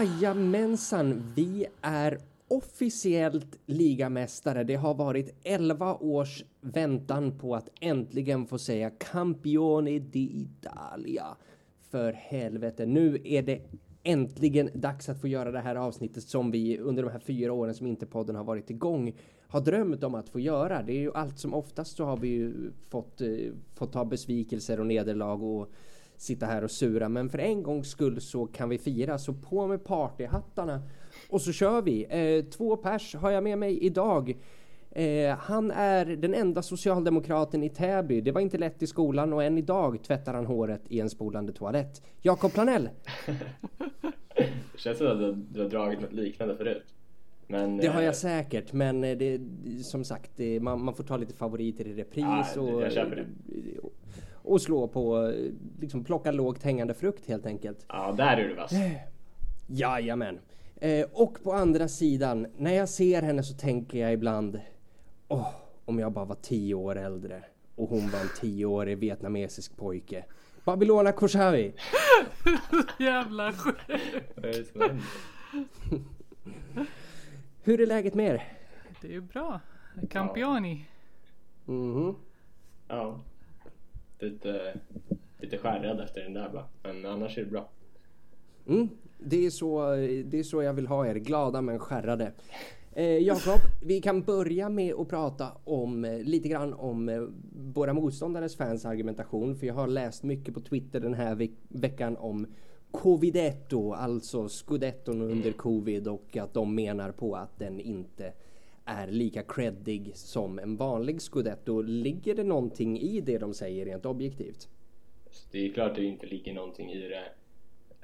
Jajamensan, vi är officiellt ligamästare. Det har varit 11 års väntan på att äntligen få säga Campione d'Italia. För helvete, nu är det äntligen dags att få göra det här avsnittet som vi under de här fyra åren som inte podden har varit igång har drömt om att få göra. Det är ju allt som oftast så har vi ju fått, eh, fått ta besvikelser och nederlag och sitta här och sura. Men för en gångs skull så kan vi fira. Så på med partyhattarna och så kör vi. Eh, två pers har jag med mig idag. Eh, han är den enda socialdemokraten i Täby. Det var inte lätt i skolan och än idag tvättar han håret i en spolande toalett. Jakob Planell! det känns som att du, du har dragit något liknande förut. Men, det har jag eh, säkert, men eh, det, som sagt, det, man, man, får ta lite favoriter i repris ja, och, och, slå på, liksom plocka lågt hängande frukt helt enkelt. Ja, där är du vass. Jajamän. Eh, och på andra sidan, när jag ser henne så tänker jag ibland Åh, oh, om jag bara var tio år äldre och hon var en tioårig vietnamesisk pojke. Babylona Korshavi! Jävla skit! Hur är läget med er? Det är ju bra. Campioni. Mhm. Ja. Lite, lite skärrad efter den där bara. Men annars är det bra. Mm. Det, är så, det är så jag vill ha er. Glada men skärrade. Eh, Jakob, vi kan börja med att prata om eh, lite grann om eh, våra motståndares fans argumentation. För jag har läst mycket på Twitter den här veck veckan om Covidetto, alltså scudetton under mm. covid och att de menar på att den inte är lika creddig som en vanlig scudetto. Ligger det någonting i det de säger rent objektivt? Det är klart att det inte ligger någonting i det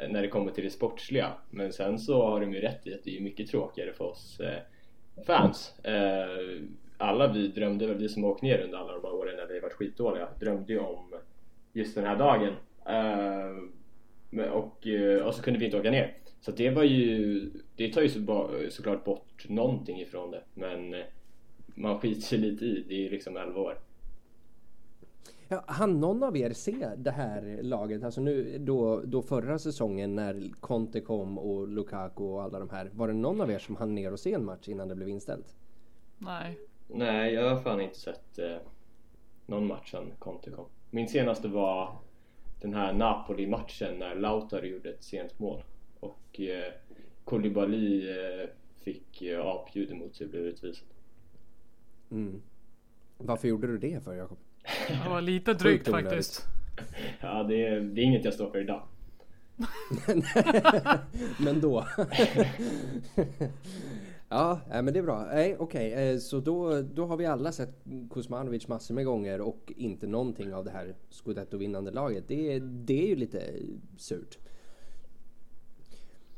när det kommer till det sportsliga. Men sen så har de ju rätt i att det är mycket tråkigare för oss eh, fans. Eh, alla vi drömde väl, vi som åkt ner under alla de här åren när vi varit skitdåliga, drömde ju om just den här dagen. Eh, och, och så kunde vi inte åka ner. Så det var ju, det tar ju så, såklart bort någonting ifrån det. Men man skiter lite i, det är liksom 11 år. Ja, han någon av er se det här laget? Alltså nu då, då förra säsongen när Conte kom och Lukaku och alla de här. Var det någon av er som hann ner och se en match innan det blev inställt? Nej. Nej, jag har fan inte sett eh, någon match sedan Conte kom. Min senaste var den här Napoli-matchen när Lautaro gjorde ett sent mål. Och eh, Koulibaly eh, fick eh, apljud emot sig och blev utvisad. Mm. Varför gjorde du det för Jakob? Det var lite drygt faktiskt. Ja, det är, det är inget jag står för idag. men då ja, men det är bra. Nej, okej, okay. Så då, då har vi alla sett Kuzmanovic massor med gånger och inte någonting av det här scudetto-vinnande laget. Det, det är ju lite surt.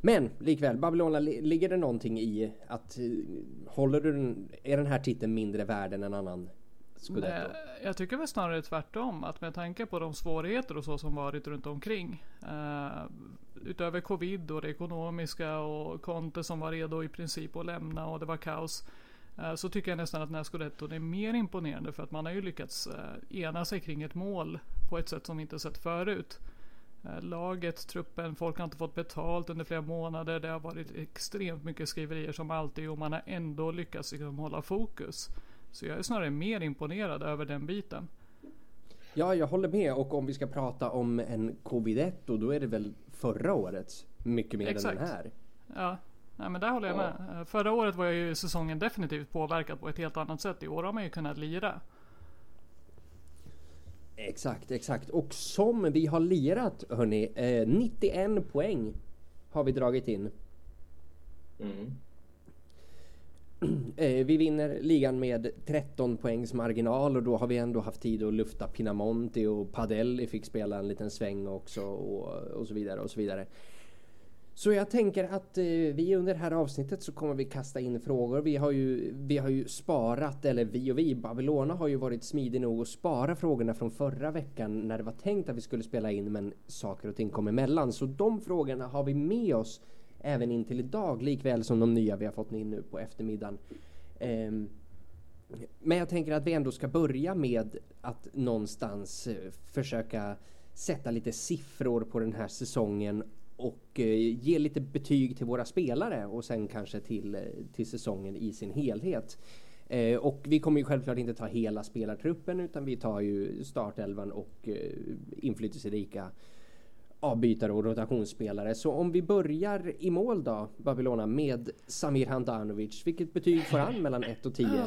Men likväl, Babylona, ligger det någonting i att eh, håller du den, är den här titeln mindre värd än en annan Scudetto? Jag tycker väl snarare tvärtom. Att med tanke på de svårigheter och så som varit runt omkring. eh, utöver covid och det ekonomiska och Conte som var redo i princip att lämna och det var kaos. Eh, så tycker jag nästan att den här Scudetton är mer imponerande för att man har ju lyckats eh, ena sig kring ett mål på ett sätt som vi inte sett förut. Eh, laget, truppen, folk har inte fått betalt under flera månader. Det har varit extremt mycket skriverier som alltid och man har ändå lyckats liksom hålla fokus. Så jag är snarare mer imponerad över den biten. Ja, jag håller med och om vi ska prata om en covid-1 då är det väl förra årets mycket mer Exakt. än den här. Ja, Nej, men där håller jag ja. med. Förra året var ju säsongen definitivt påverkad på ett helt annat sätt. I år har man ju kunnat lira. Exakt, exakt. Och som vi har lirat hörni, eh, 91 poäng har vi dragit in. Mm. Eh, vi vinner ligan med 13 poängs marginal och då har vi ändå haft tid att lufta Pinamonti och Padelli fick spela en liten sväng också och, och så vidare och så vidare. Så jag tänker att eh, vi under det här avsnittet så kommer vi kasta in frågor. Vi har ju, vi har ju sparat, eller vi och vi, Babylona har ju varit smidig nog att spara frågorna från förra veckan när det var tänkt att vi skulle spela in men saker och ting kom emellan. Så de frågorna har vi med oss även in till idag, likväl som de nya vi har fått in nu på eftermiddagen. Um, men jag tänker att vi ändå ska börja med att någonstans eh, försöka sätta lite siffror på den här säsongen och eh, ge lite betyg till våra spelare och sen kanske till, eh, till säsongen i sin helhet. Eh, och vi kommer ju självklart inte ta hela spelartruppen utan vi tar ju startelvan och eh, inflytelserika avbytare och rotationsspelare. Så om vi börjar i mål då, Babylona, med Samir Handanovic. Vilket betyg får han mellan 1 och 10? Uh,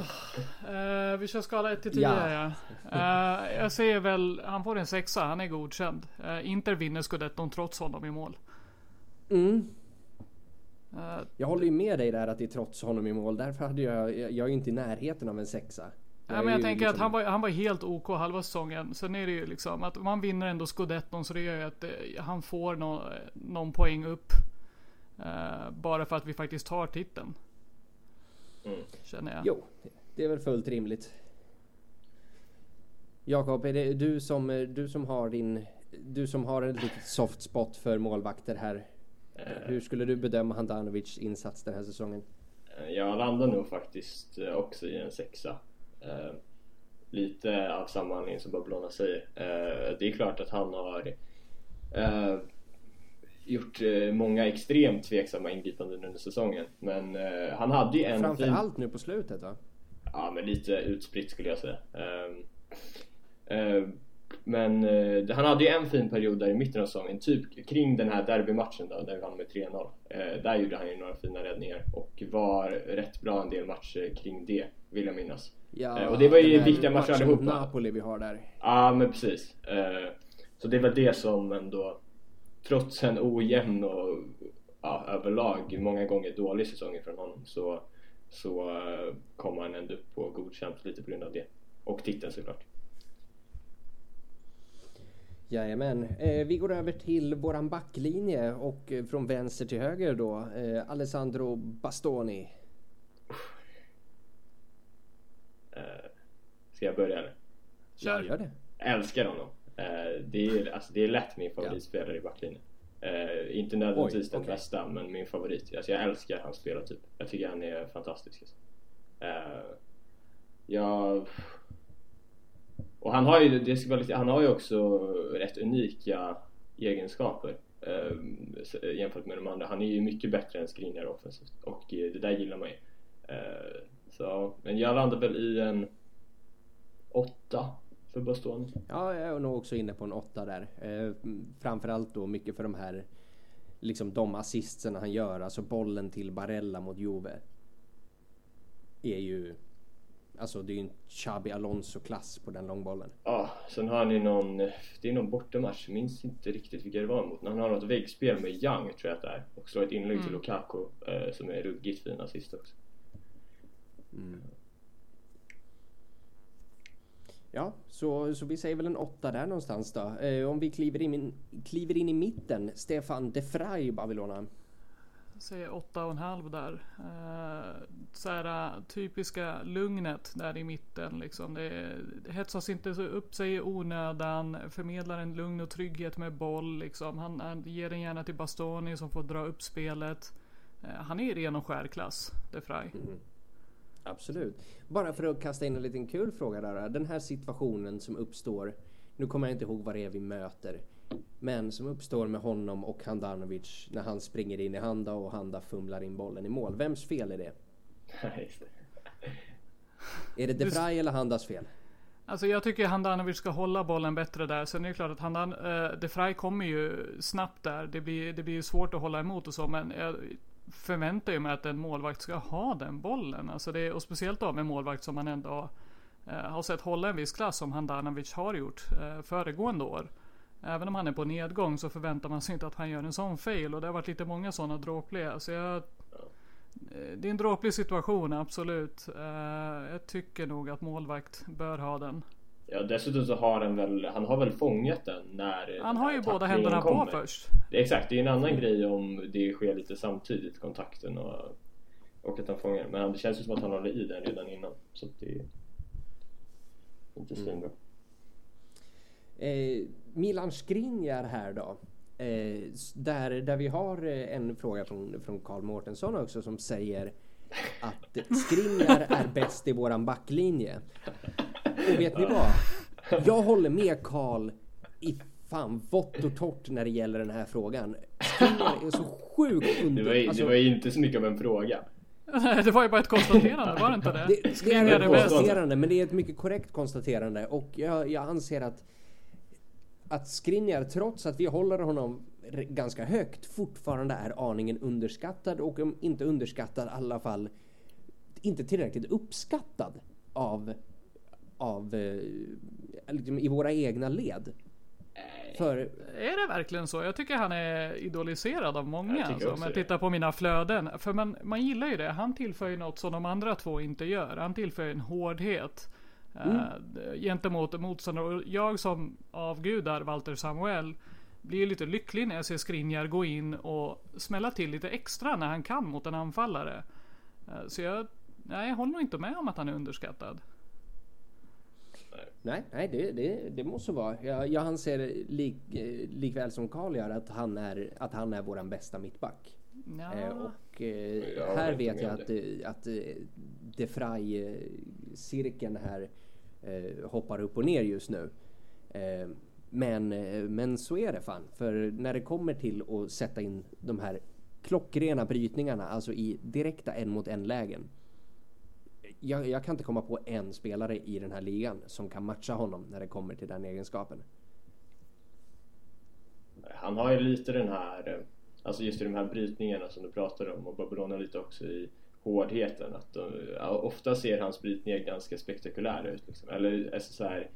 eh, vi kör skala 1 till 10 ja. ja. Uh, jag säger väl, han får en sexa, han är godkänd. Uh, Inter vinner scudetton trots honom i mål. Mm. Jag håller ju med dig där att det är trots honom i mål. Därför hade jag, jag är inte i närheten av en sexa. Ja, men jag tänker liksom... att han var, han var helt OK halva säsongen. Sen är det ju liksom att man vinner ändå scudetton så det gör ju att eh, han får no, någon poäng upp. Uh, bara för att vi faktiskt tar titeln. Mm. Känner jag. Jo, det är väl fullt rimligt. Jakob, är det du som, du som har din... Du som har en litet soft spot för målvakter här. Uh. Hur skulle du bedöma Handanovics insats den här säsongen? Jag landar nog faktiskt också i en sexa. Eh, lite av samma anledning som Babylona säger. Eh, det är klart att han har eh, gjort eh, många extremt tveksamma ingripanden under säsongen. Men eh, han hade ju en Framförallt fin... nu på slutet va? Ja, men lite utspritt skulle jag säga. Ehm, eh, men han hade ju en fin period där i mitten av säsongen, typ kring den här derbymatchen då, där vi vann med 3-0. där gjorde han ju några fina räddningar och var rätt bra en del matcher kring det, vill jag minnas. Ja, eh, och det var ju viktiga matcher allihopa. Napoli vi har där. Ja, men precis. Eh, så det var det som ändå, trots en ojämn och ja, överlag många gånger dålig säsong från honom så, så eh, kom han ändå upp på godkänt lite på grund av det. Och titeln såklart. Jajamän. Eh, vi går över till våran backlinje och från vänster till höger då. Eh, Alessandro Bastoni. Jag börja eller? Kör! gör det. Jag älskar honom. Eh, det är, alltså, det är lätt min favoritspelare i backlinjen. Uh, inte nödvändigtvis Oj, den okay. bästa, men min favorit. Alltså, jag älskar hans spelartyp. Jag tycker han är fantastisk. Alltså. Uh, jag... Och han har ju, det ska vara han har ju också rätt unika egenskaper uh, jämfört med de andra. Han är ju mycket bättre än Skriniar offensivt och det där gillar man ju. så, men jag landar väl i en åtta för Bastoni. Ja, jag är nog också inne på en åtta där. Eh, framförallt då mycket för de här liksom de assistsen han gör, alltså bollen till Barella mot Juve. Är ju Alltså det är ju en Xabi Alonso-klass på den långbollen. Ja, sen har han ju någon, det är någon bortamatch, jag minns inte riktigt vilka det var mot. Han har något väggspel med Young tror jag att det är. Och slår ett inlägg mm. till Lukaku eh, som är ruggigt fin assist också. Mm. Ja, så, så vi säger väl en åtta där någonstans då. Eh, om vi kliver in, kliver in i mitten, Stefan de Frey Babylona. Jag säger åtta och en halv där. Eh, så här, typiska lugnet där i mitten liksom. Det, det hetsas inte så upp sig i onödan. Förmedlar en lugn och trygghet med boll liksom. Han, han ger den gärna till Bastoni som får dra upp spelet. Eh, han är ren och skär klass, de Frey. Mm. Absolut. Bara för att kasta in en liten kul fråga där. Den här situationen som uppstår. Nu kommer jag inte ihåg vad det är vi möter. Men som uppstår med honom och Handanovic när han springer in i Handa och Handa fumlar in bollen i mål. Vems fel är det? är det DeFry eller Handas fel? Alltså jag tycker Handanovic ska hålla bollen bättre där. Sen är det klart att Handan, uh, De Frey kommer ju snabbt där. Det blir, det blir svårt att hålla emot och så. Men jag förväntar ju mig att en målvakt ska ha den bollen. Alltså det, och speciellt då med målvakt som man ändå eh, har sett hålla en viss klass som Handanovic har gjort eh, föregående år. Även om han är på nedgång så förväntar man sig inte att han gör en sån fail och det har varit lite många sådana dråpliga. Så jag, eh, det är en dråplig situation absolut. Eh, jag tycker nog att målvakt bör ha den. Ja dessutom så har han väl, han har väl fångat den när Han har ju båda händerna kommer. på först. Exakt, det är en annan grej om det sker lite samtidigt, kontakten och, och att han fångar. Men det känns ju som att han håller i den redan innan. Så det är inte mm. svinbra. Eh, Milan Skriniar här då. Eh, där, där vi har eh, en fråga från, från Carl Mårtensson också som säger att Skriniar är bäst i våran backlinje. Och vet ni vad? Jag håller med Karl i fan vått och torrt när det gäller den här frågan. Skriniar är så sjukt under... Det var, ju- alltså, det var ju inte så mycket av en fråga. Nej, det var ju bara ett konstaterande, var det inte det? Det, det är ett konstaterande, men det är ett mycket korrekt konstaterande och jag, jag anser att att Skriniar, trots att vi håller honom ganska högt, fortfarande är aningen underskattad och om inte underskattad i alla fall inte tillräckligt uppskattad av, av eh, liksom i våra egna led. För Är det verkligen så? Jag tycker han är idoliserad av många. Alltså, om jag det. tittar på mina flöden. För man, man gillar ju det. Han tillför ju något som de andra två inte gör. Han tillför en hårdhet. Eh, gentemot motståndare. Och jag som avgudar Walter Samuel. Blir ju lite lycklig när jag ser Skriniar gå in och smälla till lite extra när han kan mot en anfallare. Eh, så jag, nej, jag håller nog inte med om att han är underskattad. Nej, nej det, det, det måste vara. Jag, jag anser lik, likväl som Karl gör att han är, att han är våran bästa mittback. Ja. Eh, och eh, Jag här vet jag att, eh, att eh, De Frey eh, cirkeln här eh, hoppar upp och ner just nu. Men, men så är det fan. För när det kommer till att sätta in de här klockrena brytningarna, alltså i direkta en mot en lägen. Jag, jag kan inte komma på en spelare i den här ligan som kan matcha honom när det kommer till den egenskapen. Han har ju lite den här, eh, alltså just i de här brytningarna som du pratade om och Babylona lite också i hårdheten. Att de, ja, ofta ser hans brytningar ganska spektakulära ut. Liksom. Eller alltså, så här,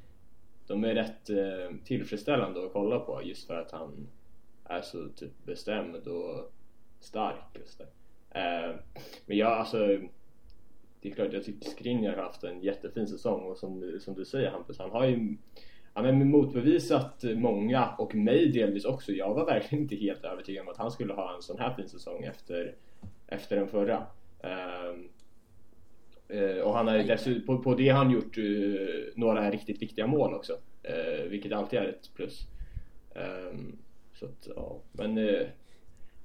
de är rätt eh, tillfredsställande att kolla på just för att han är så typ bestämd och stark. Just det. Eh, men jag alltså det är klart, jag tycker Skriniar har haft en jättefin säsong och som, som du säger Hampus, han har ju han har motbevisat många och mig delvis också. Jag var verkligen inte helt övertygad om att han skulle ha en sån här fin säsong efter, efter den förra. Ehm, eh, och han har dessutom, på, på det har han gjort eh, några riktigt viktiga mål också. eh, vilket alltid är ett plus. Ehm, så att, ja. Men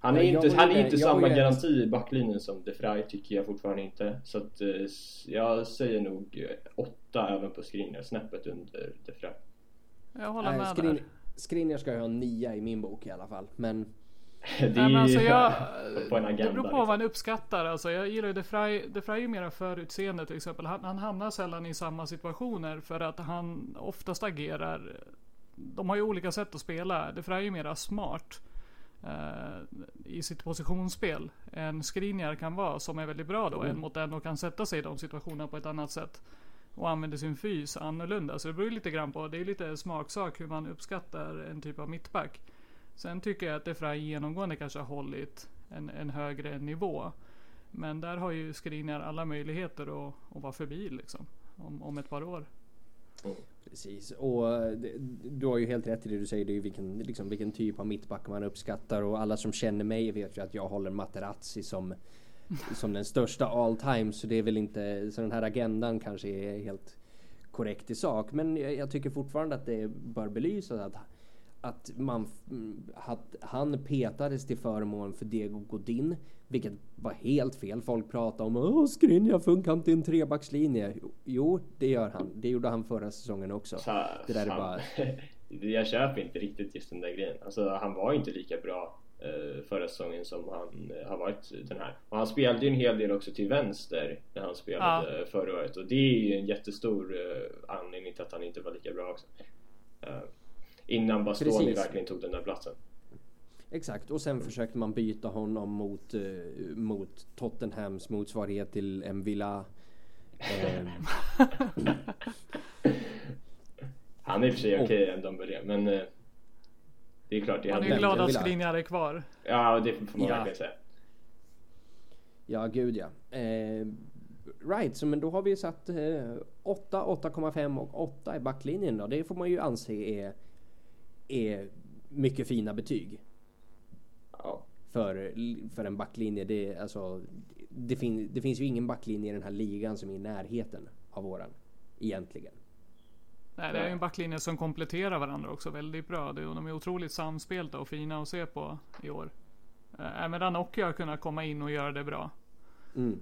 han är inte, han är inte samma håller- garanti i backlinjen som De Vrij tycker jag fortfarande inte. Så att eh, jag säger nog eh, åtta även på Skriniar, snäppet under De Vrij. Jag håller Nej, med Skrin, där. Skriniar ska ju ha en nia i min bok i alla fall. Men Det är Nej, men alltså jag, på en det agenda. beror på liksom. vad man uppskattar. Alltså jag gillar ju De Frey. De Frey är ju mera förutseende till exempel. Han, han hamnar sällan i samma situationer för att han oftast agerar. De har ju olika sätt att spela. De Frey är ju mera smart. Eh, I sitt positionsspel. En Skriniar kan vara som är väldigt bra då. En mot en och kan sätta sig i de situationerna på ett annat sätt. Och använder sin fys annorlunda. Så det beror lite grann på. Det är lite smaksak hur man uppskattar en typ av mittback. Sen tycker jag att det Frey genomgående kanske har hållit en, en högre nivå. Men där har ju Skriniar alla möjligheter att, att vara förbi liksom. Om, om ett par år. Precis, och eh, det- du har ju helt rätt i det du säger. Det är ju vilken, liksom, vilken typ av mittback man uppskattar och alla som känner mig vet ju att jag håller Materazzi som, som den största all time. Så det är väl inte, så den här agendan kanske är helt korrekt i sak. Men jag, jag tycker fortfarande att det bör belysas att, att man, att han petades till förmån för Diego Godin. Vilket var helt fel. Folk pratade om att Skriniar funkar inte i en trebackslinje. Jo, det gör han. Det gjorde han förra säsongen också. Så, Det där är bara- jag köper inte riktigt just den där grejen. Alltså, han var inte lika bra eh, förra säsongen som han eh, har varit den här. Och han spelade ju en hel del också till vänster när han spelade förra året. Och det är ju en jättestor eh, anledning till att han inte var lika bra också. Eh, innan Bastoni Precis. verkligen tog den där platsen. Exakt, och sen försökte man byta honom mot, eh, mot Tottenhams motsvarighet till en Villa. Eh, Han är i och för sig okej än Dembélé, men eh, det är klart. Det Man är ju glad att? Skriniar är kvar. Ja, det får man Ja. verkligen säga. ja, gud ja. Eh, right, så men då har vi satt eh, 8, 8,5 och 8 i backlinjen då. Det får man ju anse är, är mycket fina betyg. Ja. för, för en backlinje. Det, alltså, det, fin, det finns ju ingen backlinje i den här ligan som är i närheten av våran. Egentligen. Nej, det är ju en backlinje som kompletterar varandra också väldigt bra. De är otroligt samspelta och fina att se på i år. Eh, Även Ranocchia har kunnat komma in och göra det bra. Mm.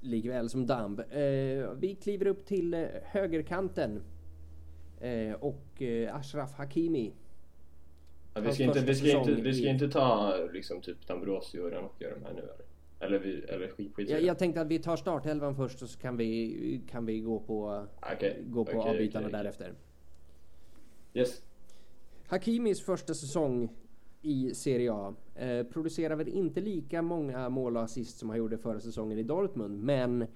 Likväl som Damb. Eh, vi kliver upp till eh, högerkanten. Eh, och eh, Ashraf Hakimi. Ja, vi, ska inte, vi, ska inte, vi ska inte ta liksom typ D'Ambrosio och Ranocchio de här nu eller? Eller, vi, eller skit, skit Jag, jag tänkte att vi tar startelvan först och så kan vi, kan vi gå på, Okej, gå på okej, avbytarna okej. därefter. Yes. Hakimis första säsong i Serie A eh, producerar väl inte lika många mål och assist som han gjorde förra säsongen i Dortmund men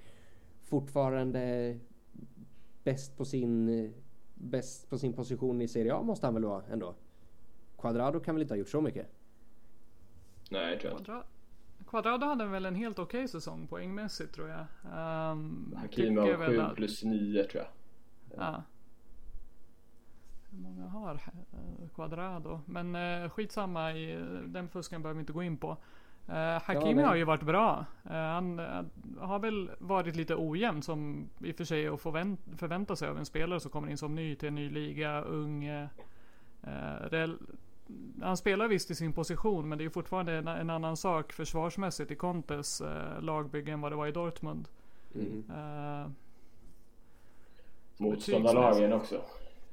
fortfarande bäst på sin bäst på sin position i Serie A måste han väl vara ändå. Quadrado kan väl inte ha gjort så mycket? Nej, jag tror inte. Quadra- Quadrado hade väl en helt okej säsong poängmässigt tror jag. Um, Hakim har 7 plus 9 tror jag. Ja. Hur många har eh, Quadrado? Men uh, skitsamma, i, den fusken behöver vi inte gå in på. Uh, Hakimi nej. har ju varit bra. Eh, han eh, har väl varit lite ojämn som i och för sig att förvänt- förvänta sig av en spelare som kommer in som ny till en ny liga, ung. han spelar visst i sin position men det är ju fortfarande en, en annan sak försvarsmässigt i Contes uh, lagbygge än vad det var i Dortmund. Mm. Motståndarlagen också.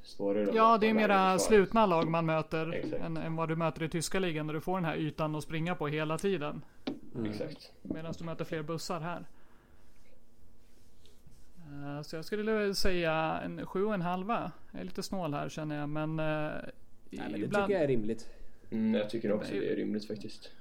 Svårare Ja, det är mera slutna lag man möter Exakt. än, än vad du möter i tyska ligan där du får den här ytan att springa på hela tiden. Exakt. Medan du möter fler bussar här. Eh, Så jag skulle säga en sju och en halva. Jag är lite snål här känner jag men... eh, Nej, men det ibland- tycker jag är rimligt. Mm, jag tycker också det är rimligt faktiskt.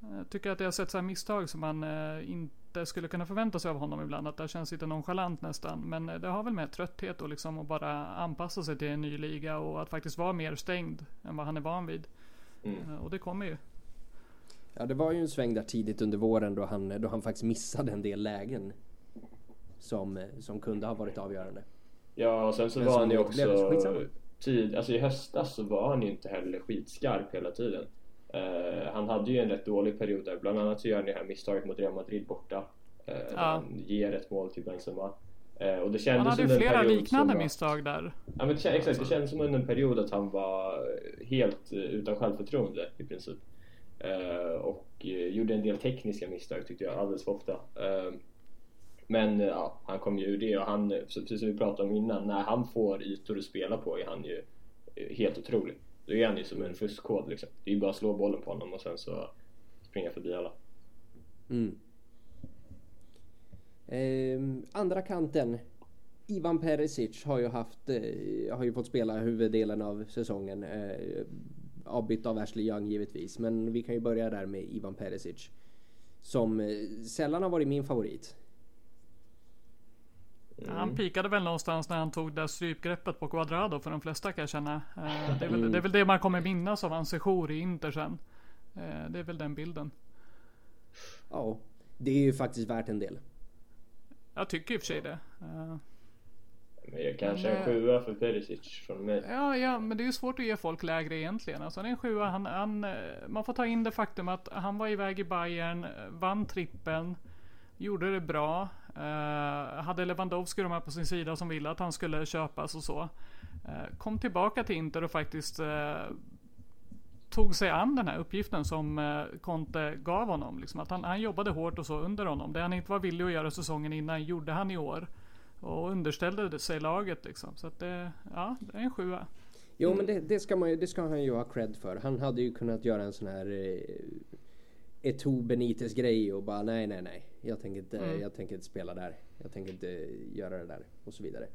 Jag tycker att jag har sett så här misstag som man eh, inte skulle kunna förvänta sig av honom ibland. Att det känns lite nonchalant nästan. Men eh, det har väl med trötthet och liksom att bara anpassa sig till en ny liga och att faktiskt vara mer stängd än vad han är van vid. Mm. Eh, Och det kommer ju. Ja, det var ju en sväng där tidigt under våren då han, då han faktiskt missade en del lägen. Som, som kunde ha varit avgörande. Ja, och sen så Men var han ju också... Tid, alltså i höstas så var han ju inte heller skitskarp hela tiden. Eh, han hade ju en rätt dålig period där. Bland annat så gör han det här misstaget mot Real Madrid borta. Uh, Ja. Han ger ett mål till Benzema. Eh, och det Han kändes hade ju flera liknande var- misstag där. Ja men det, exakt, det kändes som under en period att han var helt utan självförtroende i princip. Och gjorde en del tekniska misstag tyckte jag alldeles för ofta. Men ja, han kom ju ur det och han, precis som vi pratade om innan, när han får ytor att spela på är han ju helt otrolig. Då är han ju som en fuskkod liksom. Det är ju bara att slå bollen på honom och sen så springa förbi alla. Mm. Eh, andra kanten. Ivan Perisic har ju haft, eh, har ju fått spela huvuddelen av säsongen. Eh, avbytt av Ashley Young givetvis. Men vi kan ju börja där med Ivan Perisic. Som eh, sällan har varit min favorit. Han pikade väl någonstans när han tog det där strypgreppet på Quadrado för de flesta kan jag känna. Eh, Det är, väl, det är väl det man kommer minnas av hans sejour i Inter sen. Eh, Det är väl den bilden. Ja, det är ju faktiskt värt en del. Jag tycker i och för sig det. Eh, Men jag kanske Men, en sjua för Perisic från mig. Ja, ja, men det är ju svårt att ge folk lägre egentligen. Alltså det är en sjua. Han, han, man får ta in det faktum att han var iväg i Bayern, vann trippen, gjorde det bra. Eh, hade Lewandowski de här på sin sida som ville att han skulle köpas och så. Eh, kom tillbaka till Inter och faktiskt eh, tog sig an den här uppgiften som eh, Conte gav honom. Liksom att han, han jobbade hårt och så under honom. Det han inte var villig att göra säsongen innan gjorde han i år. Och underställde sig laget liksom. Så att det, ja, det är en sjua. Jo men det, det, ska man ju, det ska han ju ha cred för. Han hade ju kunnat göra en sån här eh, Eto'o Benites grej och bara nej nej nej. Jag tänker, inte, Mm. jag tänker inte spela där. Jag tänker inte göra det där och så vidare.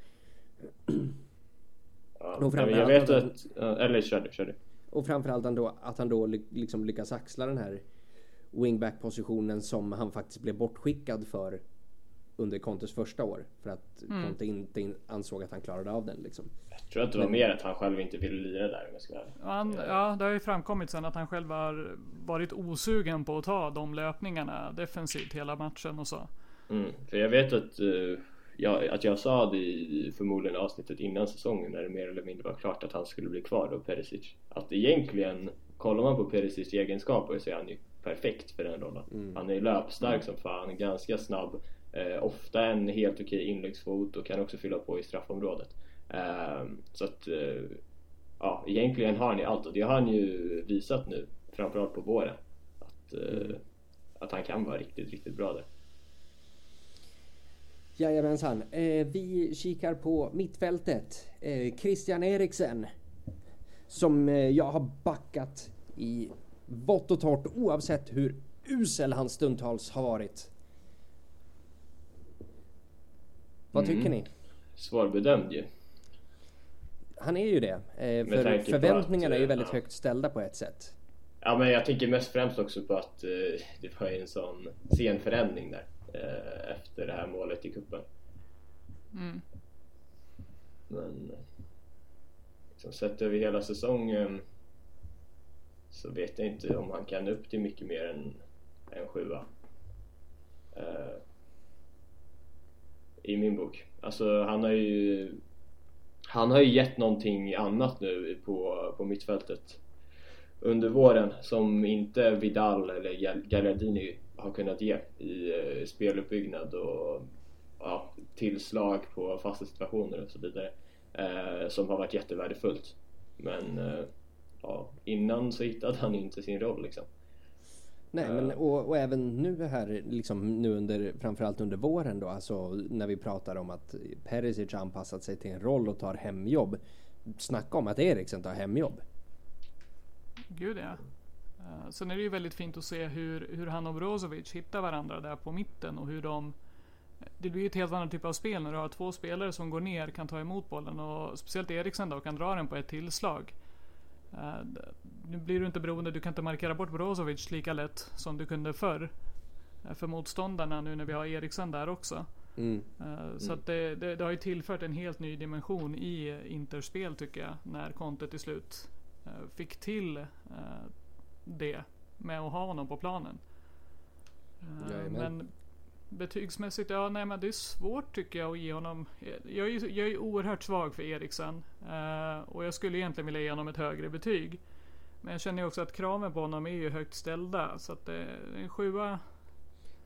Ja, jag vet att- att... Eller kör du, kör du. Och framförallt ändå, att han då liksom lyckas axla den här wingback positionen som han faktiskt blev bortskickad för under Contes första år. För att Mm. Conte inte in, ansåg att han klarade av den liksom. Jag tror att det var mer att han själv inte ville lira där om jag ska Han, ja, det har ju framkommit sen att han själv har varit osugen på att ta de löpningarna defensivt hela matchen och så. Mm, för jag vet att, eh, jag, att jag sa det i förmodligen avsnittet innan säsongen när det mer eller mindre var klart att han skulle bli kvar då, Perisic. Att egentligen, kollar man på Perisics egenskaper så är han ju perfekt för den rollen. Han är löpstark som fan, ganska snabb, Eh, ofta en helt okej inläggsfot och kan också fylla på i straffområdet. Eh, så att, eh, ja, egentligen har han ju allt och det har han ju visat nu, framförallt på våren. Att, eh, att han kan vara riktigt, riktigt bra där. Jajamensan. Eh, vi kikar på mittfältet. Eh, Christian Eriksen. som eh, jag har backat i vått och torrt oavsett hur usel han stundtals har varit. Vad tycker Mm. ni? Svårbedömd ju. Han är ju det. Eh, för förväntningarna att, är ju väldigt ja. högt ställda på ett sätt. Ja men jag tänker mest främst också på att eh, det var en sån sen förändring där eh, efter det här målet i kuppen. Mm. Men liksom, sett över hela säsongen så vet jag inte om han kan upp till mycket mer än en sjua. I min bok. Alltså han har ju han har ju gett någonting annat nu på, på mittfältet under våren som inte Vidal eller Gallardini har kunnat ge i eh, speluppbyggnad och ja, tillslag på fasta situationer och så vidare eh, som har varit jättevärdefullt. Men eh, ja, innan så hittade han inte sin roll liksom. Nej, men och, och även nu här, liksom nu under, framförallt under våren då, alltså när vi pratar om att Perisic anpassat sig till en roll och tar hemjobb. Snacka om att Eriksen tar hemjobb. Gud ja. Uh, sen är det ju väldigt fint att se hur, hur han och Brozovic hittar varandra där på mitten och hur de det blir ju ett helt annat typ av spel när du har två spelare som går ner, kan ta emot bollen och speciellt Eriksen då kan dra den på ett tillslag. D- nu blir du inte beroende, du kan inte markera bort Brozovic lika lätt som du kunde förr. uh, För motståndarna nu när vi har Eriksen där också. Mm. Uh, Så att det, det, det har ju tillfört en helt ny dimension i eh, Interspel tycker jag. När Conte till slut eh, fick till eh, det med att ha honom på planen. Eh, Jajamän. men betygsmässigt, ja nej men det är svårt tycker jag att ge honom. Jag är, ju- jag är oerhört svag för Eriksen. eh, och jag skulle egentligen vilja ge honom ett högre betyg. Men jag känner ju också att kraven på honom är ju högt ställda. Så att det, en sjua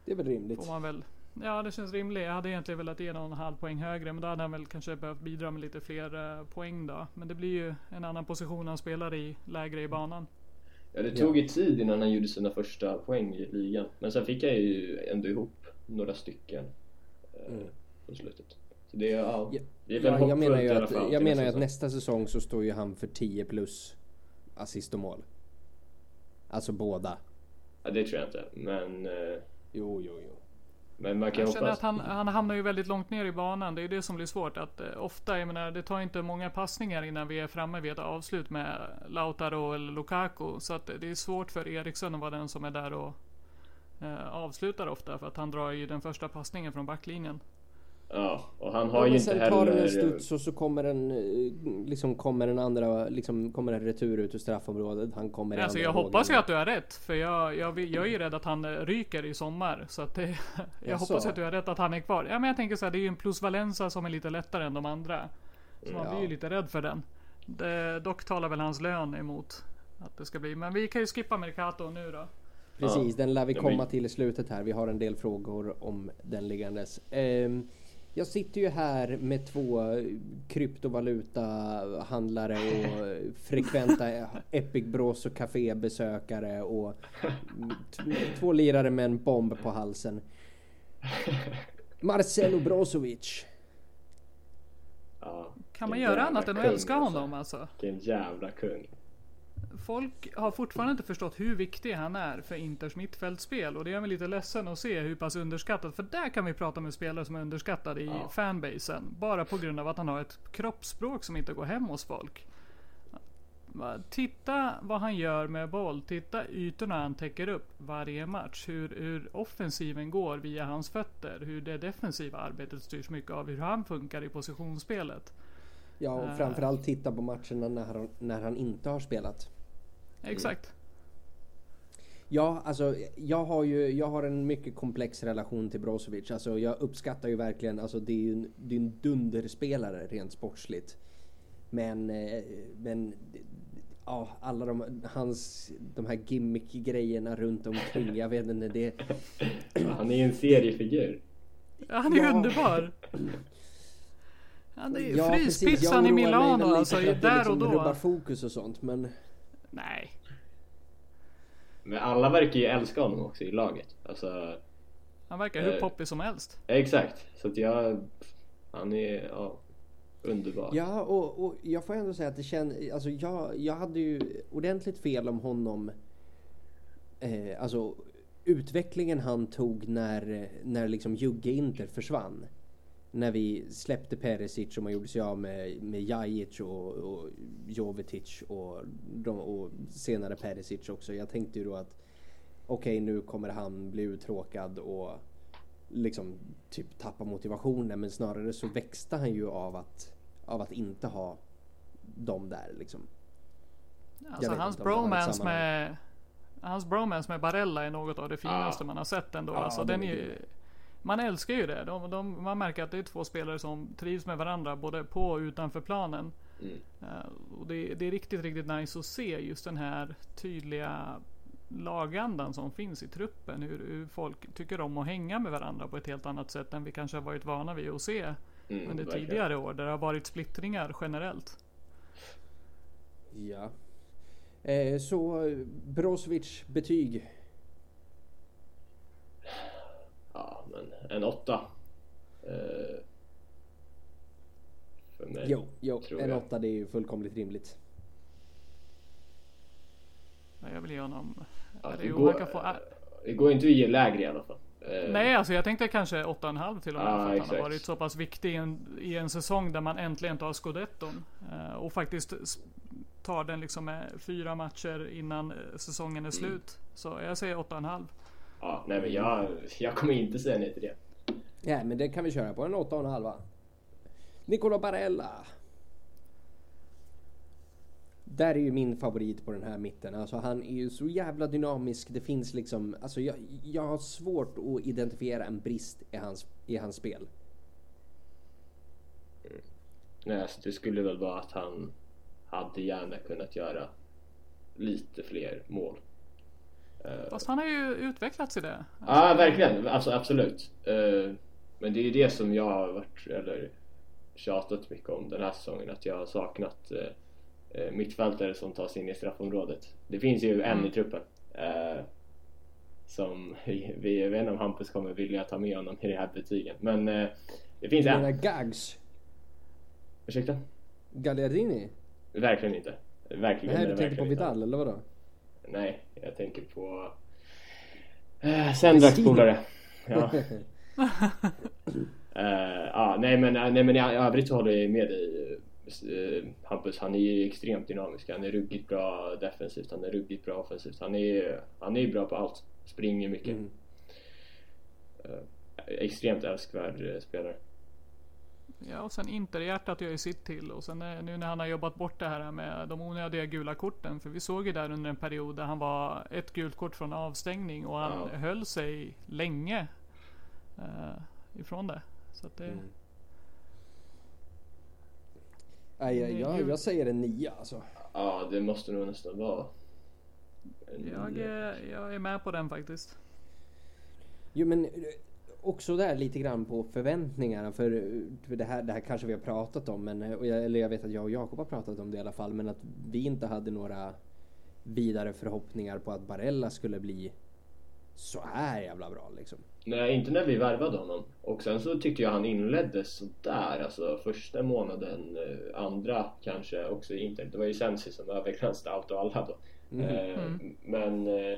Det är väl rimligt. Får man väl. Ja det känns rimligt. Jag hade egentligen velat ge någon halv poäng högre. Men då hade han väl kanske behövt bidra med lite fler eh, poäng då. Men det blir ju en annan position han spelar i. Lägre i banan. Ja, det tog ju tid innan han gjorde sina första poäng i ligan. Men sen fick han ju ändå ihop några stycken eh, Mm. på slutet. Så det är, ja, det är väl Ja, jag menar ju att, jag menar att nästa säsong så står ju han för 10 plus assist och mål. Alltså båda. Ja, det tror jag inte. Men, eh, Jo, jo, jo. men man kan Jag ju känner hoppas. att han, han hamnar ju väldigt långt ner i banan. Det är det som blir svårt. Att eh, ofta, jag menar, det tar inte många passningar innan vi är framme vid ett avslut med Lautaro eller Lukaku. Så att det är svårt för Eriksson att vara den som är där och eh, avslutar ofta. För att han drar ju den första passningen från backlinjen. Ja, och han Ja, har ju men inte sen heller... tar den en studs och så kommer den, eh, liksom kommer den andra, liksom kommer en retur ut ur straffområdet. Han kommer Alltså jag hoppas ju att du har rätt. För jag, jag, jag är ju rädd att han eh, ryker i sommar. Så att det, jag Jaså? hoppas att du har rätt att han är kvar. Ja men jag tänker så här, det är ju en plus Valenza som är lite lättare än de andra. Så man Ja. blir ju lite rädd för den. Det, dock talar väl hans lön emot att det ska bli. Men vi kan ju skippa Mercato nu då. Precis, Ja. den lär vi Ja, komma men- till i slutet här. Vi har en del frågor om den liggandes. Ehm, jag sitter ju här med två kryptovalutahandlare och frekventa Epic Bros och kafébesökare och två lirare med en bomb på halsen. Marcelo Brozovic. Ja, Kan man göra annat än att älska honom alltså? Vilken jävla kung. Folk har fortfarande inte förstått hur viktig han är för Inters mittfältspel. Och det gör mig lite ledsen att se hur pass underskattad. För där kan vi prata om en spelare som är underskattad i Ja. fanbasen. Bara på grund av att han har ett kroppsspråk som inte går hem hos folk. Titta vad han gör med boll. Titta ytorna han täcker upp varje match. Hur, hur offensiven går via hans fötter. Hur det defensiva arbetet styrs mycket av hur han funkar i positionsspelet. Ja, och Eh. framförallt titta på matcherna när han, när han inte har spelat. Exakt. Ja, alltså jag har ju jag har en mycket komplex relation till Brozovic. Alltså jag uppskattar ju verkligen, alltså det är ju en, det är en dunderspelare rent sportsligt. Men, eh, men ja, alla de, hans, de här gimmick-grejerna runt omkring, jag vet inte, det... Han är ju en seriefigur. Ja, han är Ja. underbar. Han är Ja, precis. Jag fryspizzan i oroar mig väl Milano lite alltså, för att det där liksom och då. rubbar fokus och sånt, men... Nej. Men alla verkar ju älska honom också i laget. Alltså, Han verkar hur Eh. poppig som helst. exakt. Så att jag... Han är, ja... underbar. Ja, och, och jag får ändå säga att det känns... Alltså jag, jag hade ju ordentligt fel om honom. Eh, alltså utvecklingen han tog när, när liksom Jugge Inter försvann. När vi släppte Perisic och man gjorde sig av med, med Jajic och, och Jovetic och, de, och senare Perisic också. Jag tänkte ju då att okej, okay, nu kommer han bli uttråkad och liksom typ tappa motivationen. Men snarare så växte han ju av att, av att inte ha dem där liksom. Alltså hans bromance med Hans bromance med Barella är något av det finaste ah. man har sett ändå. Ah, alltså, den är ju, man älskar ju det. De, de, man märker att det är två spelare som trivs med varandra både på och utanför planen. Mm. Uh, och det, det, är riktigt, riktigt nice att se just den här tydliga lagandan som finns i truppen. Hur, hur, folk tycker om att hänga med varandra på ett helt annat sätt än vi kanske har varit vana vid att se mm, under verkligen. tidigare år. Där det har varit splittringar generellt. Ja. Eh, så Brozovic betyg? Ja, men en åtta. Eh, för mig. Jo, jo en jag. åtta det är ju fullkomligt rimligt. Jag vill ge honom... Ja, det, går, få... det går inte att ge lägre i alla fall. Eh, Nej, alltså jag tänkte kanske 8,5 till och med. Ah, för att exakt. han har varit så pass viktig i en, i en säsong där man äntligen tar scudetton. Uh, och faktiskt tar den liksom med fyra matcher innan eh, säsongen är mm. slut. Mm. Så jag säger 8,5. Ja, nej men jag, jag kommer inte säga nej till det. Ja, men det kan vi köra på. En 8,5. Nicola Barella. Där är ju min favorit på den här mitten. Alltså han är ju så jävla dynamisk. Det finns liksom, alltså jag, jag har svårt att identifiera en brist i hans, i hans spel. Mm. Nej, alltså det skulle väl vara att han hade gärna kunnat göra lite fler mål. Eh, Fast han har ju utvecklats i det. Ja, ah, verkligen. Alltså, absolut. Eh, men det är ju det som jag har varit, eller tjatat mycket om den här säsongen. Att jag har saknat eh, mittfältare som tar sig in i straffområdet. Det finns ju en mm. i truppen. Som vi, jag vet inte om Hampus kommer vilja ta med honom i det här betygen. Men det finns en. Du menar Gags? Ursäkta? Galliardini? Verkligen inte. Verkligen Nej, du tänker på Vidal eller vadå? Nej, jag tänker på äh, Sendraks polare. Ja. uh, ah, nej men, nej, men i övrigt så håller jag med dig uh, Hampus. Han är ju extremt dynamisk. Han är ruggigt bra defensivt. Han är ruggigt bra offensivt. Han är, han är bra på allt. Springer mycket. Mm. Uh, extremt älskvärd spelare. Ja, och sen Interhjärtat gör ju sitt till. Och sen nu när han har jobbat bort det här med de onödiga gula korten. För vi såg ju där under en period där han var ett gult kort från avstängning och han ja. höll sig länge uh, ifrån det. Så att det... Mm. Nej, jag, jag, jag säger en nia alltså. Ja, det måste nog nästan vara. Jag, jag är med på den faktiskt. Jo men också där lite grann på förväntningarna för, för det, här, det här kanske vi har pratat om men, eller jag vet att jag och Jakob har pratat om det i alla fall men att vi inte hade några vidare förhoppningar på att Barella skulle bli så här jävla bra liksom. Nej, inte när vi värvade honom. Och sen så tyckte jag han inledde sådär, alltså första månaden, eh, andra kanske också inte. Det var ju Sensi som överglänste allt och alla då. Mm. Eh, mm. Men, eh,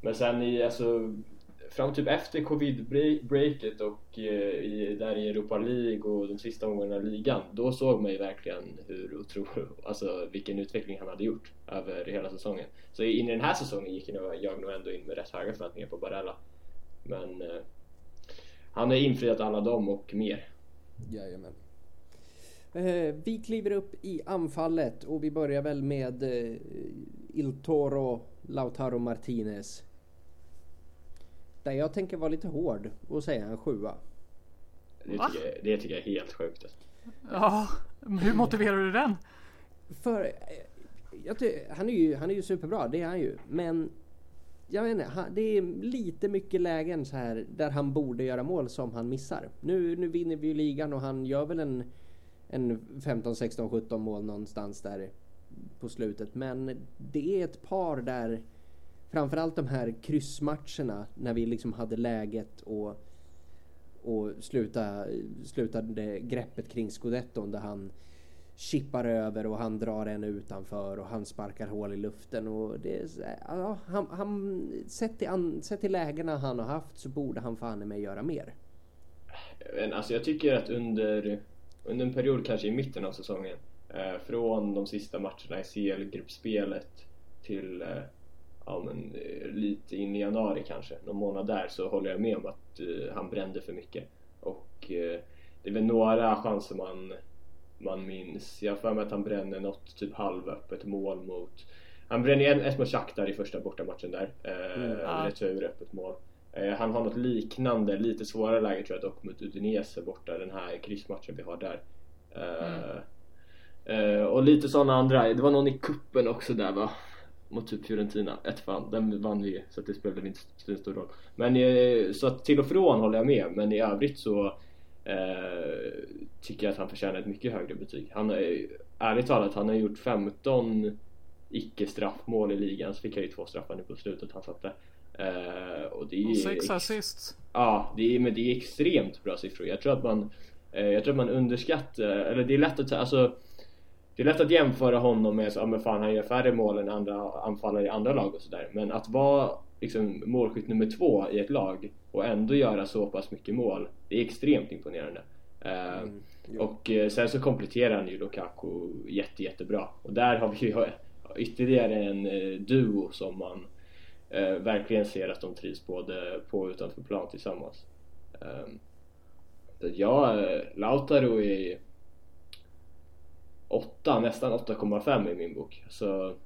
men sen i, alltså fram typ efter covid-breaket och eh, i, där i Europa League och de sista omgångarna i ligan då såg man ju verkligen hur otrolig, alltså vilken utveckling han hade gjort över hela säsongen. Så in i den här säsongen gick jag nog ändå in med rätt höga förväntningar på Barella. Men eh, han har infriat alla dem och mer. Jajamän. Eh, vi kliver upp i anfallet och vi börjar väl med eh, Il Toro Lautaro Martinez. Där jag tänker vara lite hård och säga en sjua. Det tycker, jag, det tycker jag är helt sjukt. Ja, hur motiverar du den? För jag tycker, han, är ju, han är ju superbra, det är han ju. Men jag vet inte, han, det är lite mycket lägen så här där han borde göra mål som han missar. Nu, nu vinner vi ju ligan och han gör väl en, en 15, 16, 17 mål någonstans där på slutet. Men det är ett par där framförallt de här kryssmatcherna när vi liksom hade läget och, och sluta, slutade greppet kring scudetton där han chippar över och han drar en utanför och han sparkar hål i luften och det ja, han, han sett till, an, sett till lägena han har haft så borde han fan med göra mer. Men alltså jag tycker att under, under en period kanske i mitten av säsongen eh, från de sista matcherna i CL-gruppspelet till eh, ja, men, eh, lite in i januari kanske, någon månad där så håller jag med om att eh, han brände för mycket och eh, det är väl några chanser man man minns. Jag har för mig att han bränner något typ halvöppet mål mot... Han bränner en, ett mot Shakhtar i första bortamatchen där. Eh, mm, ja. Returöppet mål. Eh, han har något liknande, lite svårare läge tror jag dock mot Udinese borta, den här kryssmatchen vi har där. Eh, mm. eh, och lite sådana andra, det var någon i kuppen också där va? Mot typ Fiorentina, ett fan, den vann vi så det spelade inte så stor roll. Men eh, så att till och från håller jag med, men i övrigt så eh, tycker jag att han förtjänar ett mycket högre betyg. Han är, ärligt talat, han har gjort 15 icke straffmål i ligan, så fick han ju två straffar nu på slutet han satte. Eh, och det är och sex assist. Ja, det är, men det är extremt bra siffror. Jag tror att man, eh, jag tror att man underskattar, eller det är lätt att alltså det är lätt att jämföra honom med, ja men fan han gör färre mål än andra anfallare i andra lag och sådär. Men att vara liksom målskytt nummer två i ett lag och ändå göra så pass mycket mål, det är extremt imponerande. Eh, mm, och eh, sen så kompletterar han ju Lukaku jätte, jättebra. Och där har vi ju ytterligare en eh, duo som man verkligen ser att de trivs både på och utanför plan tillsammans. Så ja, Lautaro är 8, nästan 8,5 i min bok. Så